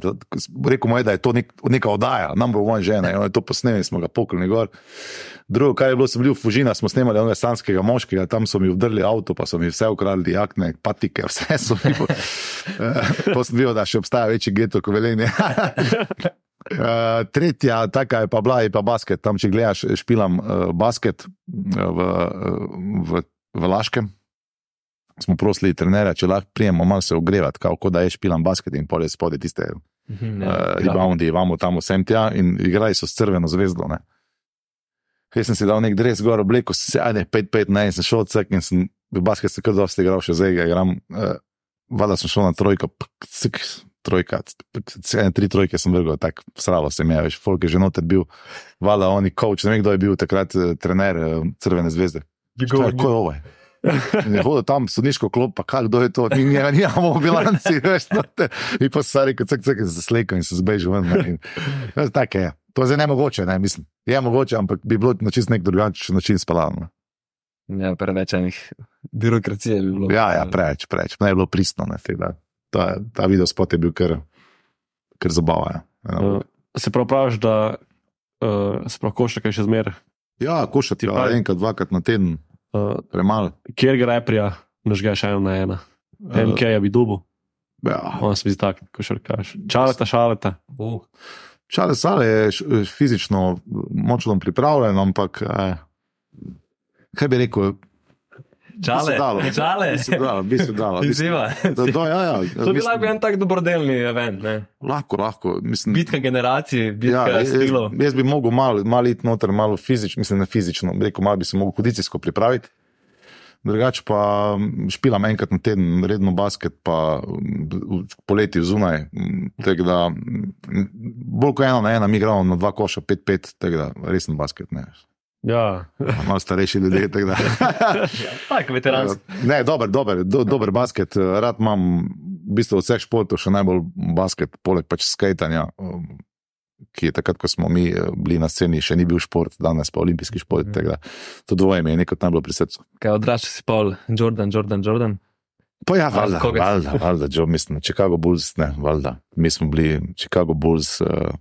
Rekel mu je, da je to nek, neka oddaja, number one žena. In on je to posnel in smo ga pokli gor. Drugo, kar je bilo, sem bil v Fužina, smo snemali onega sanskega moškega, tam so mi vdrli avto, pa so mi vse ukradli, jakne, patike, vse so mi. To sem videl, da še obstaja večji geto kot velenje. Uh, tretja, taka je pa bila, je pa basket. Tam, če gledaš, špilam uh, basket uh, v, v, v Laškem. Smo prosili trenerja, če lahko prijemo malo se ogrevati, kako da je špilam basket in polje spode tiste Mhm, uh, ja. reboundi, imamo tam vsem tja in igrali so s crveno zvezdo. Ne. Jaz sem si dal nek dres gor, obleko, se ajde, 5-5, ne, in sem šel odsek in sem v basket se kar dosti igral, še zdaj ga igram. Uh, Vada sem šel na trojko, pk, cik, trojka, vse tri trojke sem vrgel, tako sralo se mi je, veš, folk je že noter bil, vala oni coach, ne vem, kdo je bil takrat eh, trener eh, Crvene zvezde. Kaj je ovo? Je hodil tam, sodniško klop, pa kaj, kdo je to, mi njega nimamo v bilanci, veš, noter. in pa se rekel, cek, cek, slekal in se zbežal ven. ne, in- Tako je. To je zdaj nemogoče, ne, mislim. Je mogoče, ampak bi bilo na čist nek drugačen način spalano. Ja, preveč enih birokracije bi bilo. Ja, ja, preveč, preveč, ne je bilo pristno. Ne, da ta, ta video spot je bil kar, kar zabava. Ja, Uh, se prav praviš, da uh, se prav košarka je še zmeraj. ja košati Ti pravi- enkrat, dvakrat na teden, Uh, premalo. kjer ga reprija, nažgeš eno na ena. Uh, MK je bi dubu, ja. on se mi zdi tak, košarkaš. Čaleta, šaleta. Uh, Čale Sale je š- fizično močno pripravljen, ampak eh, kaj bi rekel, čale, dalo. čale. bi se dalo, bi se dalo. bi se- Izziva. Da, da, ja, ja, To bi mislim, lahko en tak dobrodelni event, ne? lahko, lahko. Mislim, Bitka generacij, bitka Ja, ja, jaz, stilov. jaz bi mogel malo mal iti noter, malo fizično, mislim, ne fizično, rekel, malo bi se mogel kondicijsko pripraviti. Drugače pa špilam enkrat na teden, redno basket, pa poleti zunaj. Da, bolj kot ena na ena, mi igramo na dva koša, 5-5, tako da resen basket. Ne. Ja, Malo starejši ljudje. tako da. Tak, veteranski. Ne, dober, dober, do, dober basket. Rad imam v bistvu od vseh športov še najbolj basket, poleg pač skajtanja, um, ki je takrat, ko smo mi eh, bili na sceni, še ni bil šport, danes pa olimpijski šport. tako da To dvoje mi je nekaj najbolj pri srcu. Kaj odraščal si pol, Jordan, Jordan, Jordan. Pa ja, valjda, valjda, valjda, Joe, mislim, Chicago Bulls, ne, valjda. Mi smo bili Chicago Bulls, uh,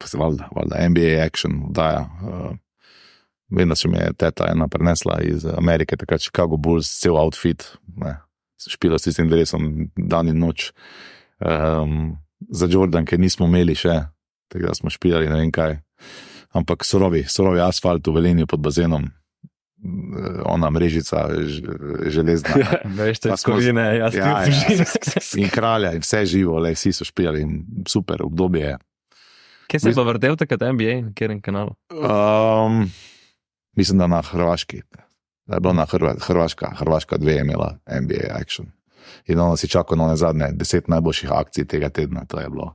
pa se valjda, valjda, NBA action, daja. Uh, vem, da se mi je teta ena prenesla iz Amerike, takrat Chicago Bulls, cel outfit, ne, špila s tistim drevesom dan in noč. Um, za Jordan, ker nismo imeli še, tako da smo špijali ne vem kaj. Ampak surovi, surovi asfalt v Velenju pod bazenom, eh, ona mrežica železna. Veš, te skovine, jaz Ja, ja. upožim. in kralja, in vse živo, le vsi so špijali, in super obdobje je. Kje si pa vrtel takrat NBA, na katerem kanalu? Um, mislim, da na Hrvaški. Da je bila na Hrva, Hrvaška, Hrvaška dve je imela NBA action. In ono si čakal na zadnje deset najboljših akcij tega tedna, to je bilo.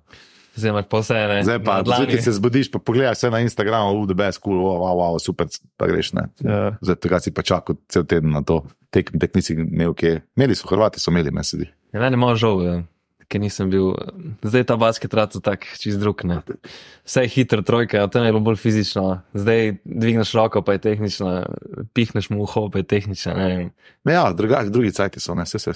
Zdaj posebne. Zdaj pa, ki se zbudiš, pa pogledaš vse na Instagramu, v the best, cool, wow, wow, wow super, pa greš ne. ja. Zdaj tega si pa čakal cel teden na to, tek, tek nisi imel kje. Imeli so, Hrvati so imeli, meni se zdi. Ja, meni malo žal, eh, ker nisem bil. Zdaj ta basket rad tak čist drug. Ne. Vse je hitro, trojka, a tam je bilo bolj fizično. Zdaj dvigneš roko, pa je tehnična, pihneš mu uho, pa je tehnična. Ne. vem. Ja, drugače, drugi cajti so, ne, vse se,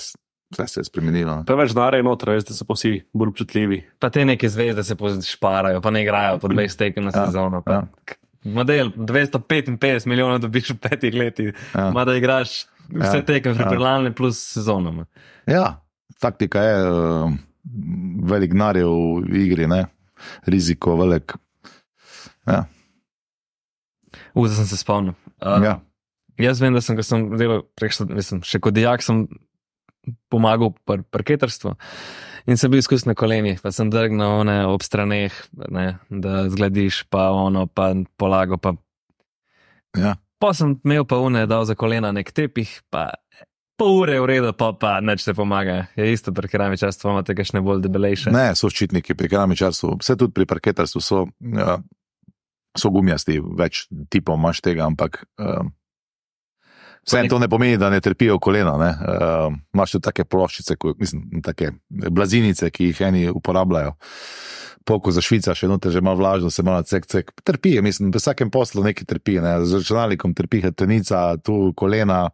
vse se je spremenilo. Preveč je noter, veš, da so pa vsi bolj občutljivi. Pa te neke zvezde se šparajo, pa ne igrajo po 20 tekem na Ja, sezono. ja. Ja. Model 255 milijonov dobiš v petih letih, Ja. ima da igraš vse Ja, tekem, ja. pripravljalne plus sezonoma. Ja, taktika je uh, velik denar je v igri, ne? riziko velik. Ja. Uza sem se spomnil. Uh, Ja. Jaz vem, da sem, sem delal, prejšnjo, mislim, še kot dijak sem pomagal pri parketarstvu in sem bil izkusen na kolenih, pa sem drgnil one ob straneh, ne, da zglediš, pa ono, pa polago, pa Ja. Pa sem imel pa une, dal za kolena nek tepih, pa pol ure v redu, pa pa neč te pomaga. Je isto pri keramičarstvu, imate kakšne bolj debelejše. Ne, so ščitniki pri keramičarstvu, vse tudi pri parketarstvu so, ja, so gumijasti, več tipov imaš tega, ampak uh, vse to ne pomeni, da ne trpijo kolena. Ne? Uh, imaš tudi take ploščice, ko, mislim, take blazinice, ki jih eni uporabljajo. Poko za Švica, še noter že malo vlažno, se malo cek, cek. Trpi, mislim, v vsakem poslu nekaj trpi, ne? z računalnikom trpi hrbtenica, tu kolena.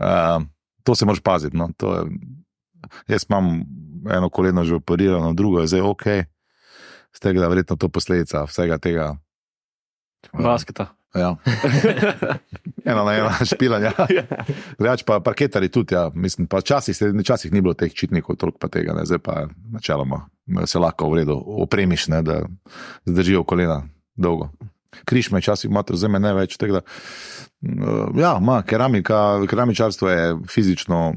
Uh, to se moraš paziti. No? To je, jaz imam eno koleno že operirano, drugo je zdaj ok, z tega, je verjetno to posledica vsega tega. Basketa. Ja. Eno na eno špilanja. Reč pa parketari tudi, ja. mislim, pa včasih, včasih ni bilo teh čitnikov, toliko pa tega, ne. zdaj pa načeloma se lahko v redu opremiš, ne, da zdržijo kolena dolgo. Križ me včasih ima, zdaj me ne več. Da, uh, ja, ima, keramika, keramičarstvo je fizično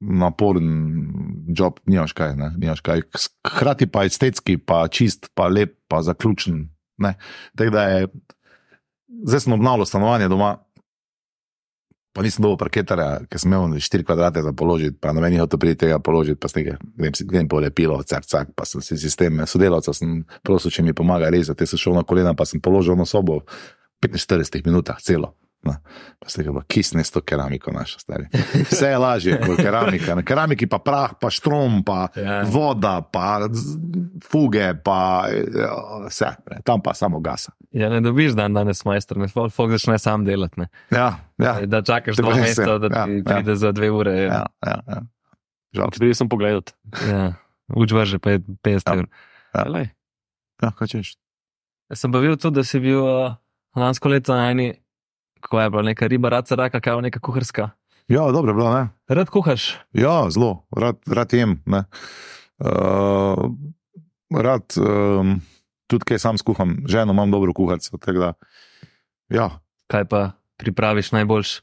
naporen job, nimaš kaj, ne, nimaš kaj. Hkrati pa estetski, pa čist, pa lep, pa zaključen. ne. Tako da je, zdaj sem obnavljal stanovanje doma, pa nisem dobil parketarja, ker sem imel 4 kvadrate za položiti, pa noben je hotel priti tega položiti, pa sem nekaj, grem, grem polepilo, cak, cak, pa sem si sistem, sodelavca sem prosil, če mi pomaga rezati, sem šel na kolena, pa sem položil na sobo v 45 minutah celo. No. Pa ste ga, kisne s to keramiko, naša stari. Vse je lažje kot keramika. Na keramiki pa prah, pa štrom, pa Ja. ja. voda, pa fuge, pa ja, vse, ne. tam pa samo gasa. Ja, ne dobiš dan danes majster, ne folk folk začne sam delati. Ne. Ja, ja, Da čakaš dva meseca, se, da ja, ti ja. pride za dve ure. Ja. ja, ja, ja. Žal. Tudi sem pogledal. Ja. Učba že pa je 50 Ja. ur. Ja. Lej. Ja, kaj češ? Jaz sem pa videl tudi, da si bil uh, lansko leto na eni, ko je bila neka riba, rad se raka, kaj neka kuharska. Ja, dobro je bilo, ne? Rad kuhaš. Ja, zelo, rad, rad jem. ne. Uh, rad um, tudi kaj sam skuham, ženo imam dobro kuharico. ja, Kaj pa pripraviš najboljš,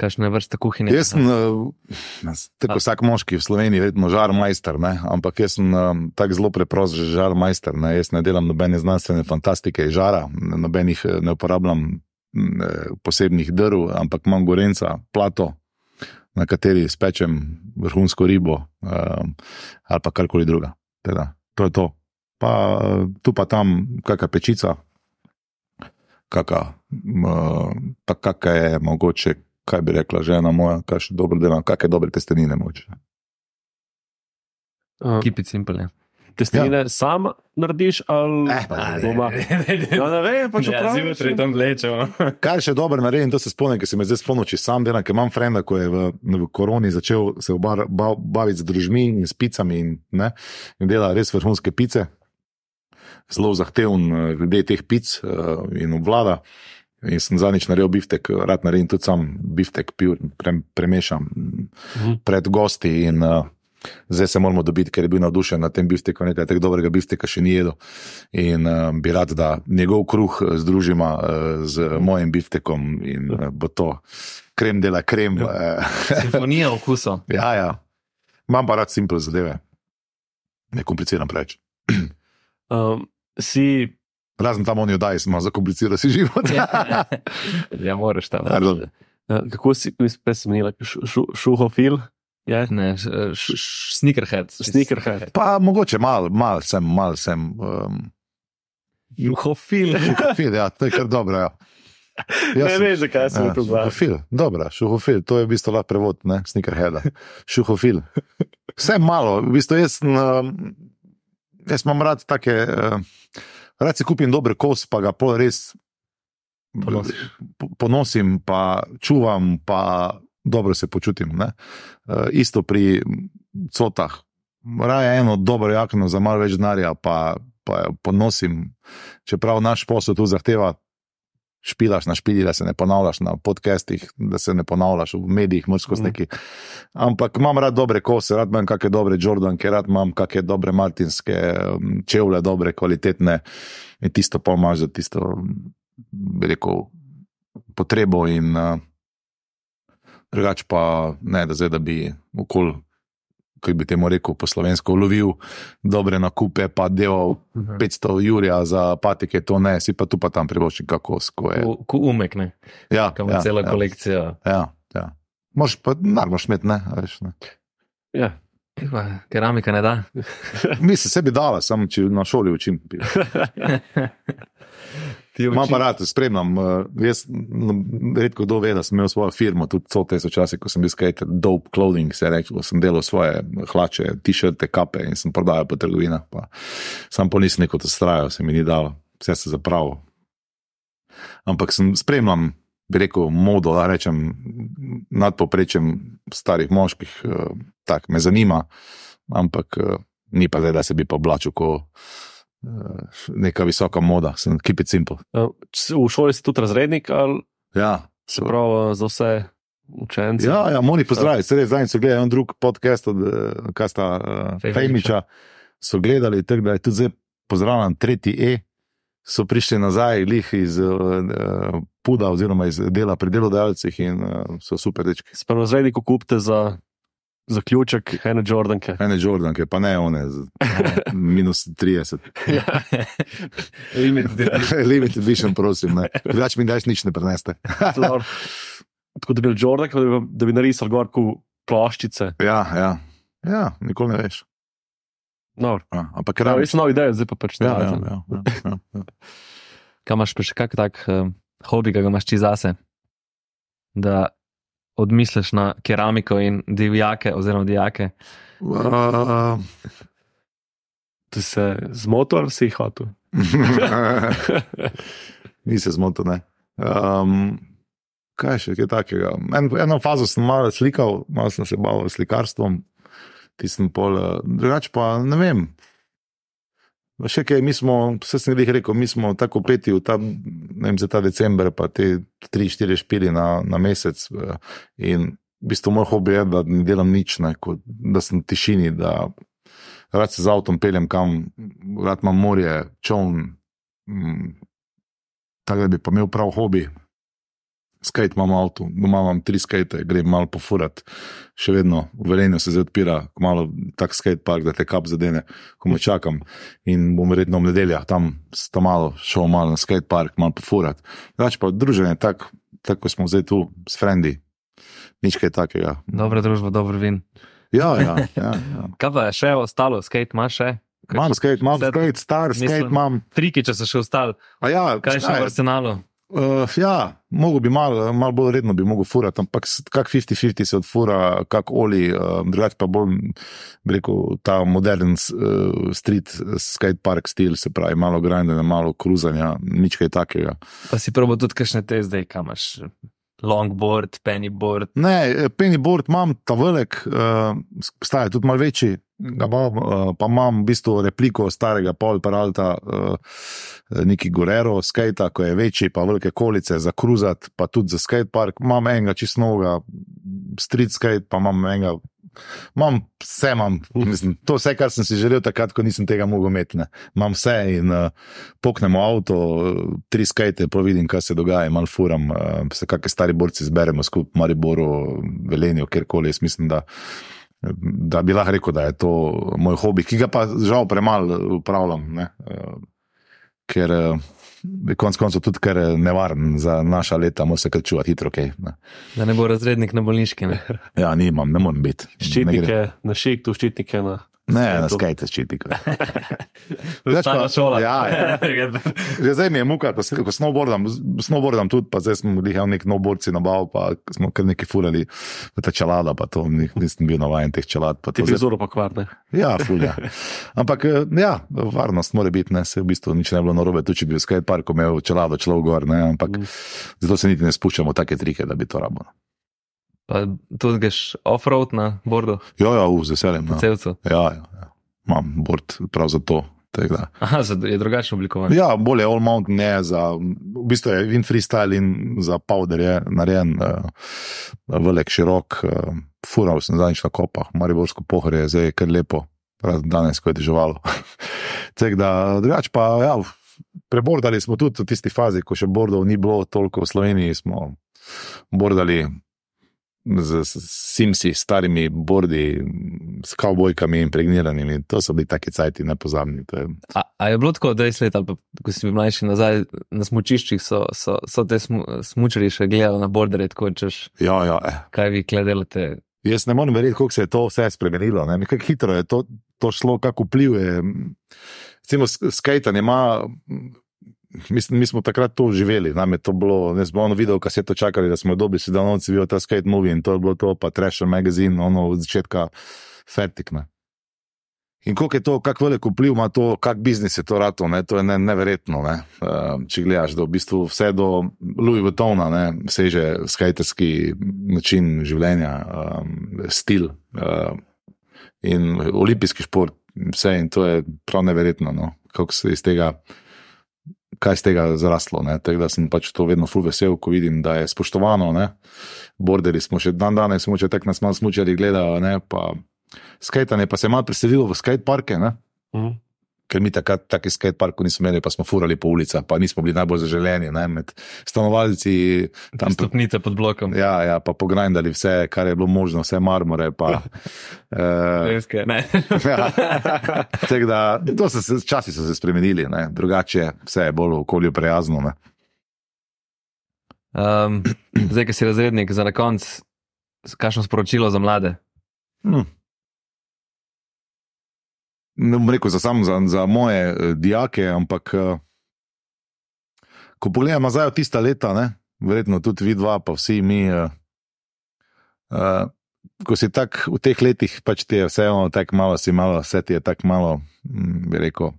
kakšne vrste kuhinje. jaz sem, uh, tako vsak moški v Sloveniji, vedno žar majster, ne? ampak jaz sem um, tako zelo preprost, že žar majster. Ne? Jaz ne delam nobene znanstvene fantastike iz žara, nobenih eh, ne uporabljam eh, posebnih drv, ampak imam gorenca, plato, na kateri spečem vrhunsko ribo um, ali pa karkoli druga. Teda, to je to. Pa eh, tu pa tam kakšna pečica, kakšna, m, pa kakšna je mogoče, kaj bi rekla žena moja, kaj še dobro delam, kakšne dobre testenine moče. Uh, Keep it simple. Ja. Testenine ja. sam narediš ali Eh, pa ne, doma? Ja, ne vem, pač Ja, vprašam. zjutraj tam vlečemo. Kaj še dobro naredim, to se spomnim, ker se me zdaj spomnim, če sam delam, ker imam frenda, ko je v, v koroni začel se obar, bav, baviti z družmi in s picami in, ne, in dela res vrhunske pice. Zelo zahteven eh, glede teh pic uh, in obvlada. In sem zadnjič naredil biftek, rad naredim tudi sam biftek, pil, pre, premešam Mhm. pred gosti. In, uh, zdaj se moramo dobiti, ker je bil navdušen nad tem biftekom, nekaj tako dobrega bifteka še ni jedel. In uh, bi rad, da njegov kruh eh, združimo uh, z mojim biftekom in uh, bo to krem dela krem. Uh, Simfonija okusov. ja, ja. Imam pa rad simple zadeve, ne kompliciram preveč. Um, si Razen tam oni oddaji, smo zakomplicirali si život. ja, moraš tam. Uh, kako si prej smenila, šu, šu, šuhofil? Je? Ne, sneakerhead. Sneakerhead. Pa mogoče mal, mal sem, mal sem. Um, Juhofil. šuhofil, ja, to je kar dobro. Ja. Jaz Ne veš, zakaj sem Ja, to gledal. šuhofil, dobro, šuhofil, to je v bistvu lahko prevod, ne, sneakerhead. Šuhofil. Vse malo, v bistvu jaz, um, jaz imam rad take, uh, rad si kupim dober kos, pa ga pol res Ponosiš. po- ponosim, pa čuvam, pa dobro se počutim. Ne. Uh, isto pri cotah. Raje eno dobro jakno za malo več denarja, pa, pa jo ponosim, čeprav naš posel tu zahteva špilaš na špili, da se ne ponavljaš na podcastih, da se ne ponavljaš v medijih, moč skozi Mhm. neki. Ampak imam rad dobre kose, rad imam kakšne dobre Jordanke, rad imam kakšne dobre martinske čevlje, dobre, kvalitetne in tisto pa imaš za tisto, bi rekel, potrebo in uh, drugače pa ne, da zdaj, da bi okol. Kaj bi temu rekel, po slovensko, ulovil dobre nakupe, pa delal 500 jurja za patike, to ne, si pa tu pa tam privoščil, kako skoje. Ko umek, ne. Ja, Kam ja, cela ja, kolekcija. Ja, ja. Možeš pa, narmoš imeti, ne, veš, ne. Ja. Pa, keramika ne da. Mislim, sebi dala, samo če na šoli učim. Imam uči- pa rad, spremljam. Uh, jaz no, redko kdo ve, da sem imel svojo firmo, tudi so te so časi, ko sem bil skater, dope clothing, se je rekel, sem delal svoje hlače, t-shirte, kape in sem prodajal po trgovinah. Sam pa nisem neko to strajal, se mi ni dalo, vse se zapravo. Ampak sem spremljam, bi rekel, modo, da rečem, nadpoprečjem starih moških, uh, tako me zanima, ampak uh, ni pa zdaj, da se bi pa oblačil kot neka visoka moda, sem keep it simple. Če- V šoli si tudi razrednik, ali Ja, se pravi uh, za vse učence? Ja, ja Moni pozdravi, se res zadnjič so gledali en drug podcast od eh, kaj sta uh, Fejmiča. So gledali, tako da je tudi zdaj pozdravljen tretji E. So prišli nazaj, lih iz uh, Puda, oziroma iz dela pri delodajalcih, in uh, so super dečki. Se pravi, razrednik kupite za zaključek ene Jordanke. Ene Jordanke, pa ne one, minus 30. Limited vision, prosim. Drugač mi daš nič ne preneste. Tako da bi bil Jordanke, da bi, da bi narisal gor kot ploščice. ja, ja, ja, nikoli ne veš. Dobro. Ja, ampak Ja, ravno. jaz sem nov idejo, zdaj pa pač ne. Ja, ja, ja, ja, ja, ja. Kaj imaš pa še kak tak uh, hobi, ki ga imaš ti zase? Da odmisliš na keramiko in divjake, oziroma dijake. Uh, Ti se zmotil ali si hotel? Ni se zmotil, ne. Um, kaj še kaj takega? En, eno fazo sem malo slikal, malo sem se bavil s slikarstvom, tistem pol, eh, drugače pa ne vem. Še kaj, mi smo, vse sem jih rekel, mi smo tako peti v ta, ne vem, za ta december, pa te tri, štiri špili na, na mesec. eh, In v bistvu moj hobi je, da ne delam nič, ne, kot, da sem v tišini, da rad se z avtom peljem kam, rad imam morje, čovn. Mm, tako da bi pa imel prav hobi. Skate imam v avtu, doma imam tri skate, grem malo pofurat, še vedno v Velenju se zdaj odpira, malo tak skate park, da te kap zadene, ko me čakam. In bom verjetno v nedeljo tam, tam malo šel malo na skate park, malo pofurat. Drugače pa druženje, tako tak, kot smo zdaj tu s frendi, nič kaj takega. Dobra družba, dober vin. Ja, ja, ja. ja. Kaj pa je še ostalo, skate imaš še? Imam skate, imam skate, star skate imam. Triki, če so še ostali. Ja, Kaj še v arsenalu? Uh, ja, mogo bi malo mal bolj redno bi mogel furati, ampak kak 50-50 se odfura, kak oli, uh, drugače pa bolj, rekel, ta modern uh, street skate park stil, se pravi, malo grindanja, malo kruzanja, nič kaj takega. Pa si probo tudi kakšne te zdaj, kam imaš longboard, pennyboard. Ne, pennyboard imam ta velik, uh, staje tudi malo večji. Imam, uh, pa imam v bistvu repliko starega Paul Peralta, uh, neki Gorero, skate, ko je večji, pa velike kolice za kruzat, pa tudi za skate park. Imam enega čist novega, street skate, pa imam enega. Imam vse, imam, mislim, to vse, kar sem si želel, takrat, ko nisem tega mogel imeti. ne. Imam vse in uh, poknemo avto, uh, tri skate, pa vidim, kaj se dogaja, malo furam, uh, se kakšne stari borci zberemo skupaj, Mariboru, Velenju, kjerkoli. Jaz mislim, da, da bi lahko rekel, da je to moj hobi, ki ga pa žal premalo upravljam. Ne? Ker je konec koncev tudi kar nevaren za naša leta, mora se kar čuvati hitro. Okay, ne. Da ne bo razrednik na bolniški. Ne? ja, nimam, ne morem biti. Ščitnike na šiktu, ščitnike na. Ne na Skajtu. skajte ščitnik. Stara šola. Ja, ja. Že zdaj mi je muka, ko, ko snowboardam, snowboardam tudi, pa zdaj smo bili neki snowboardci na bavu, pa smo kar neki furali, ta čelada, pa to ni- nisem bil navajen teh čelad. Ti zdaj- prizoro pa kvarne. Ja, fulja. Ampak eh, ja, varnost mora biti, ne, se v bistvu nič ne bi bilo narobe, tudi če bi v skateparku imel čelado človek gor, ne, ampak Mm. zato se niti ne spuščamo take trike, da bi to rabo. Pa tudi greš off-road na bordu, Ja, ja, v z veseljem. po No. celcu. Ja, ja, ja. Imam bord prav za to. Aha, je drugačno oblikovan. Ja, bolje all mountain je za, v bistvu je in freestyle in za powder je narejen, uh, velik, širok, uh, fural sem zadnjič na kopah, Mariborsko pohorje je zdaj kar lepo, razen danes, ko je deževalo. Da, drugače pa, ja, prebordali smo tudi v tisti fazi, ko še bordov ni bilo toliko v Sloveniji, smo bordali z, Simsi, starimi bordi, s kavbojkami impregniranimi. To so bili taki cajti nepozabni. To je, A, a je bilo tako 20 let, ali pa ko si bil mlajši nazaj na smučiščih, so, so, so te smu, smučari še gledali na borderje, tako češ, ja, ja, eh. kaj vi kledelate. Jaz ne morem verjeti, kako se je to vse spremenilo. ne. Kako hitro je to, to šlo, kako vpliv je. Recimo, skajtanje ima. Mislim, mi smo takrat to živeli, nam je to bilo, ne smo ono videli, kaseto čakali, da smo dobili, da novci vidijo ta skate movie in to je bilo to, pa Trasher magazine, ono od začetka fertikne. In koliko je to, kako velik vpliv ima to, kak biznis je to rato, ne? to je ne, neverjetno. Ne? Uh, če gledaš, da v bistvu vse do Louis Vuittona ne? seže skaterski način življenja, um, stil uh, in olimpijski šport, vse in to je prav neverjetno, no? kako se iz tega. Kaj iz tega zraslo? ne. Tako da sem pač to vedno ful vesel, ko vidim, da je spoštovano. Ne? Borderi smo še dan danes, smo če tako nas malo smučari gledajo, ne? pa skajtanje pa se je malo preselilo v skateparke, ne? Mhm. Ker mi takrat taki skateparkov nismo imeli, pa smo furali po ulicah, pa nismo bili najbolj zaželeni ne? med stanovalci. Tam, Stopnice pod blokom. ja, ja, pa pogrindali vse, kar je bilo možno, vse marmore. Pa, uh, Ženske, ne. ja. Tako da, to so se, časi so se spremenili, ne? drugače vse je bolj okolju prijazno. Ne? Um, zdaj, ki si razrednik, za na konec, kakšno sporočilo za mlade? Hm. Ne bom rekel za, sam, za, za moje eh, dijake, ampak eh, ko pogledam nazaj v tista leta, ne, verjetno tudi vi dva, pa vsi mi, eh, eh, ko si tako v teh letih, pač ti je vseeno tako malo, si malo, vse ti je tako malo, hm, bi rekel.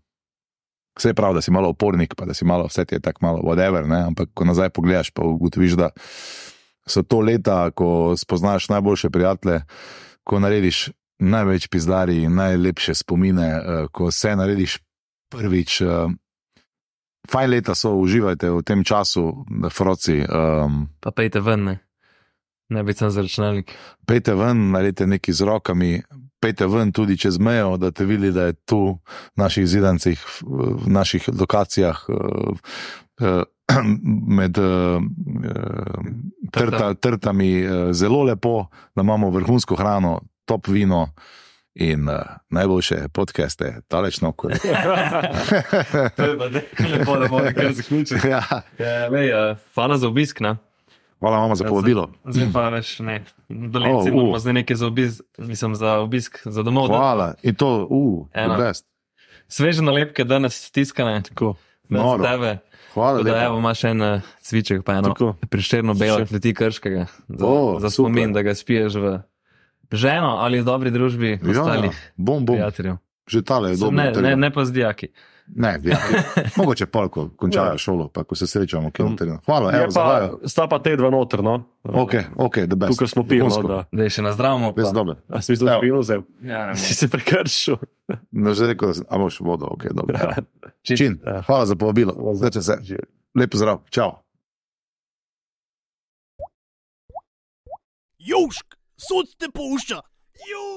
Vse je prav, da si malo opornik, pa da si malo, vse ti je tako malo, whatever, ne? ampak ko nazaj pogledaš, pa ugotoviš, da so to leta, ko spoznaš najboljše prijatelje, ko narediš največ pizdari najlepše spomine, eh, ko vse narediš prvič. eh, Fajn leta so, uživajte v tem času, da froci. Um, Pa pejte ven, ne, ne biti sem za računalnik. pejte ven, naredite nekaj z rokami, pejte ven tudi čez mejo, da te vidi, da je tu v naših zidancih, v naših lokacijah. eh, eh, Med uh, trta, trtami uh, zelo lepo, da imamo vrhunsko hrano, top vino in uh, najboljše podcaste, daleč no, kot. Lepo, da bomo kar zaključili. ja. Ja, lej, uh, hvala za obisk. Ne? Hvala vam za povabilo. Zdaj pa več ne. Dolenci Oh, oh, uh. imamo zdaj nekaj za obisk, mislim za obisk, za domov. da- Hvala. In to, uh, best. Sveže nalepke danes stiskane. Tako. Noro. Tebe. Hvala Da, lepa. evo, imaš en uh, cviček, pa eno Tako. prišterno belo kleti krškega. Za, O, za spomin, super. da ga spiješ v ženo ali v dobri družbi Ja, ostalih bom, bom. prijateljev. Že tale je dobro. Ne, ne, ne pa z dijaki. Ne, ja. Mogoče pol, ko končajo šolo, pa ko se srečamo, kje bomo terenu. Hvala, Je evo, za pa, vajo. sta pa te dva noter, no. Ok, ok, da best. Tukaj smo pili, no, da. Da je še na zdravmu. Res pa- dobro. A si mislil, da vino vzel? Ja, ne, Si se prekršil. No, že rekel, da sem- a boš vodo, ok, dobro. evo. Čist. Čin, hvala za povabilo. Zdaj, se. Lep zdrav, čau. Južk, sod te pušča. Južk.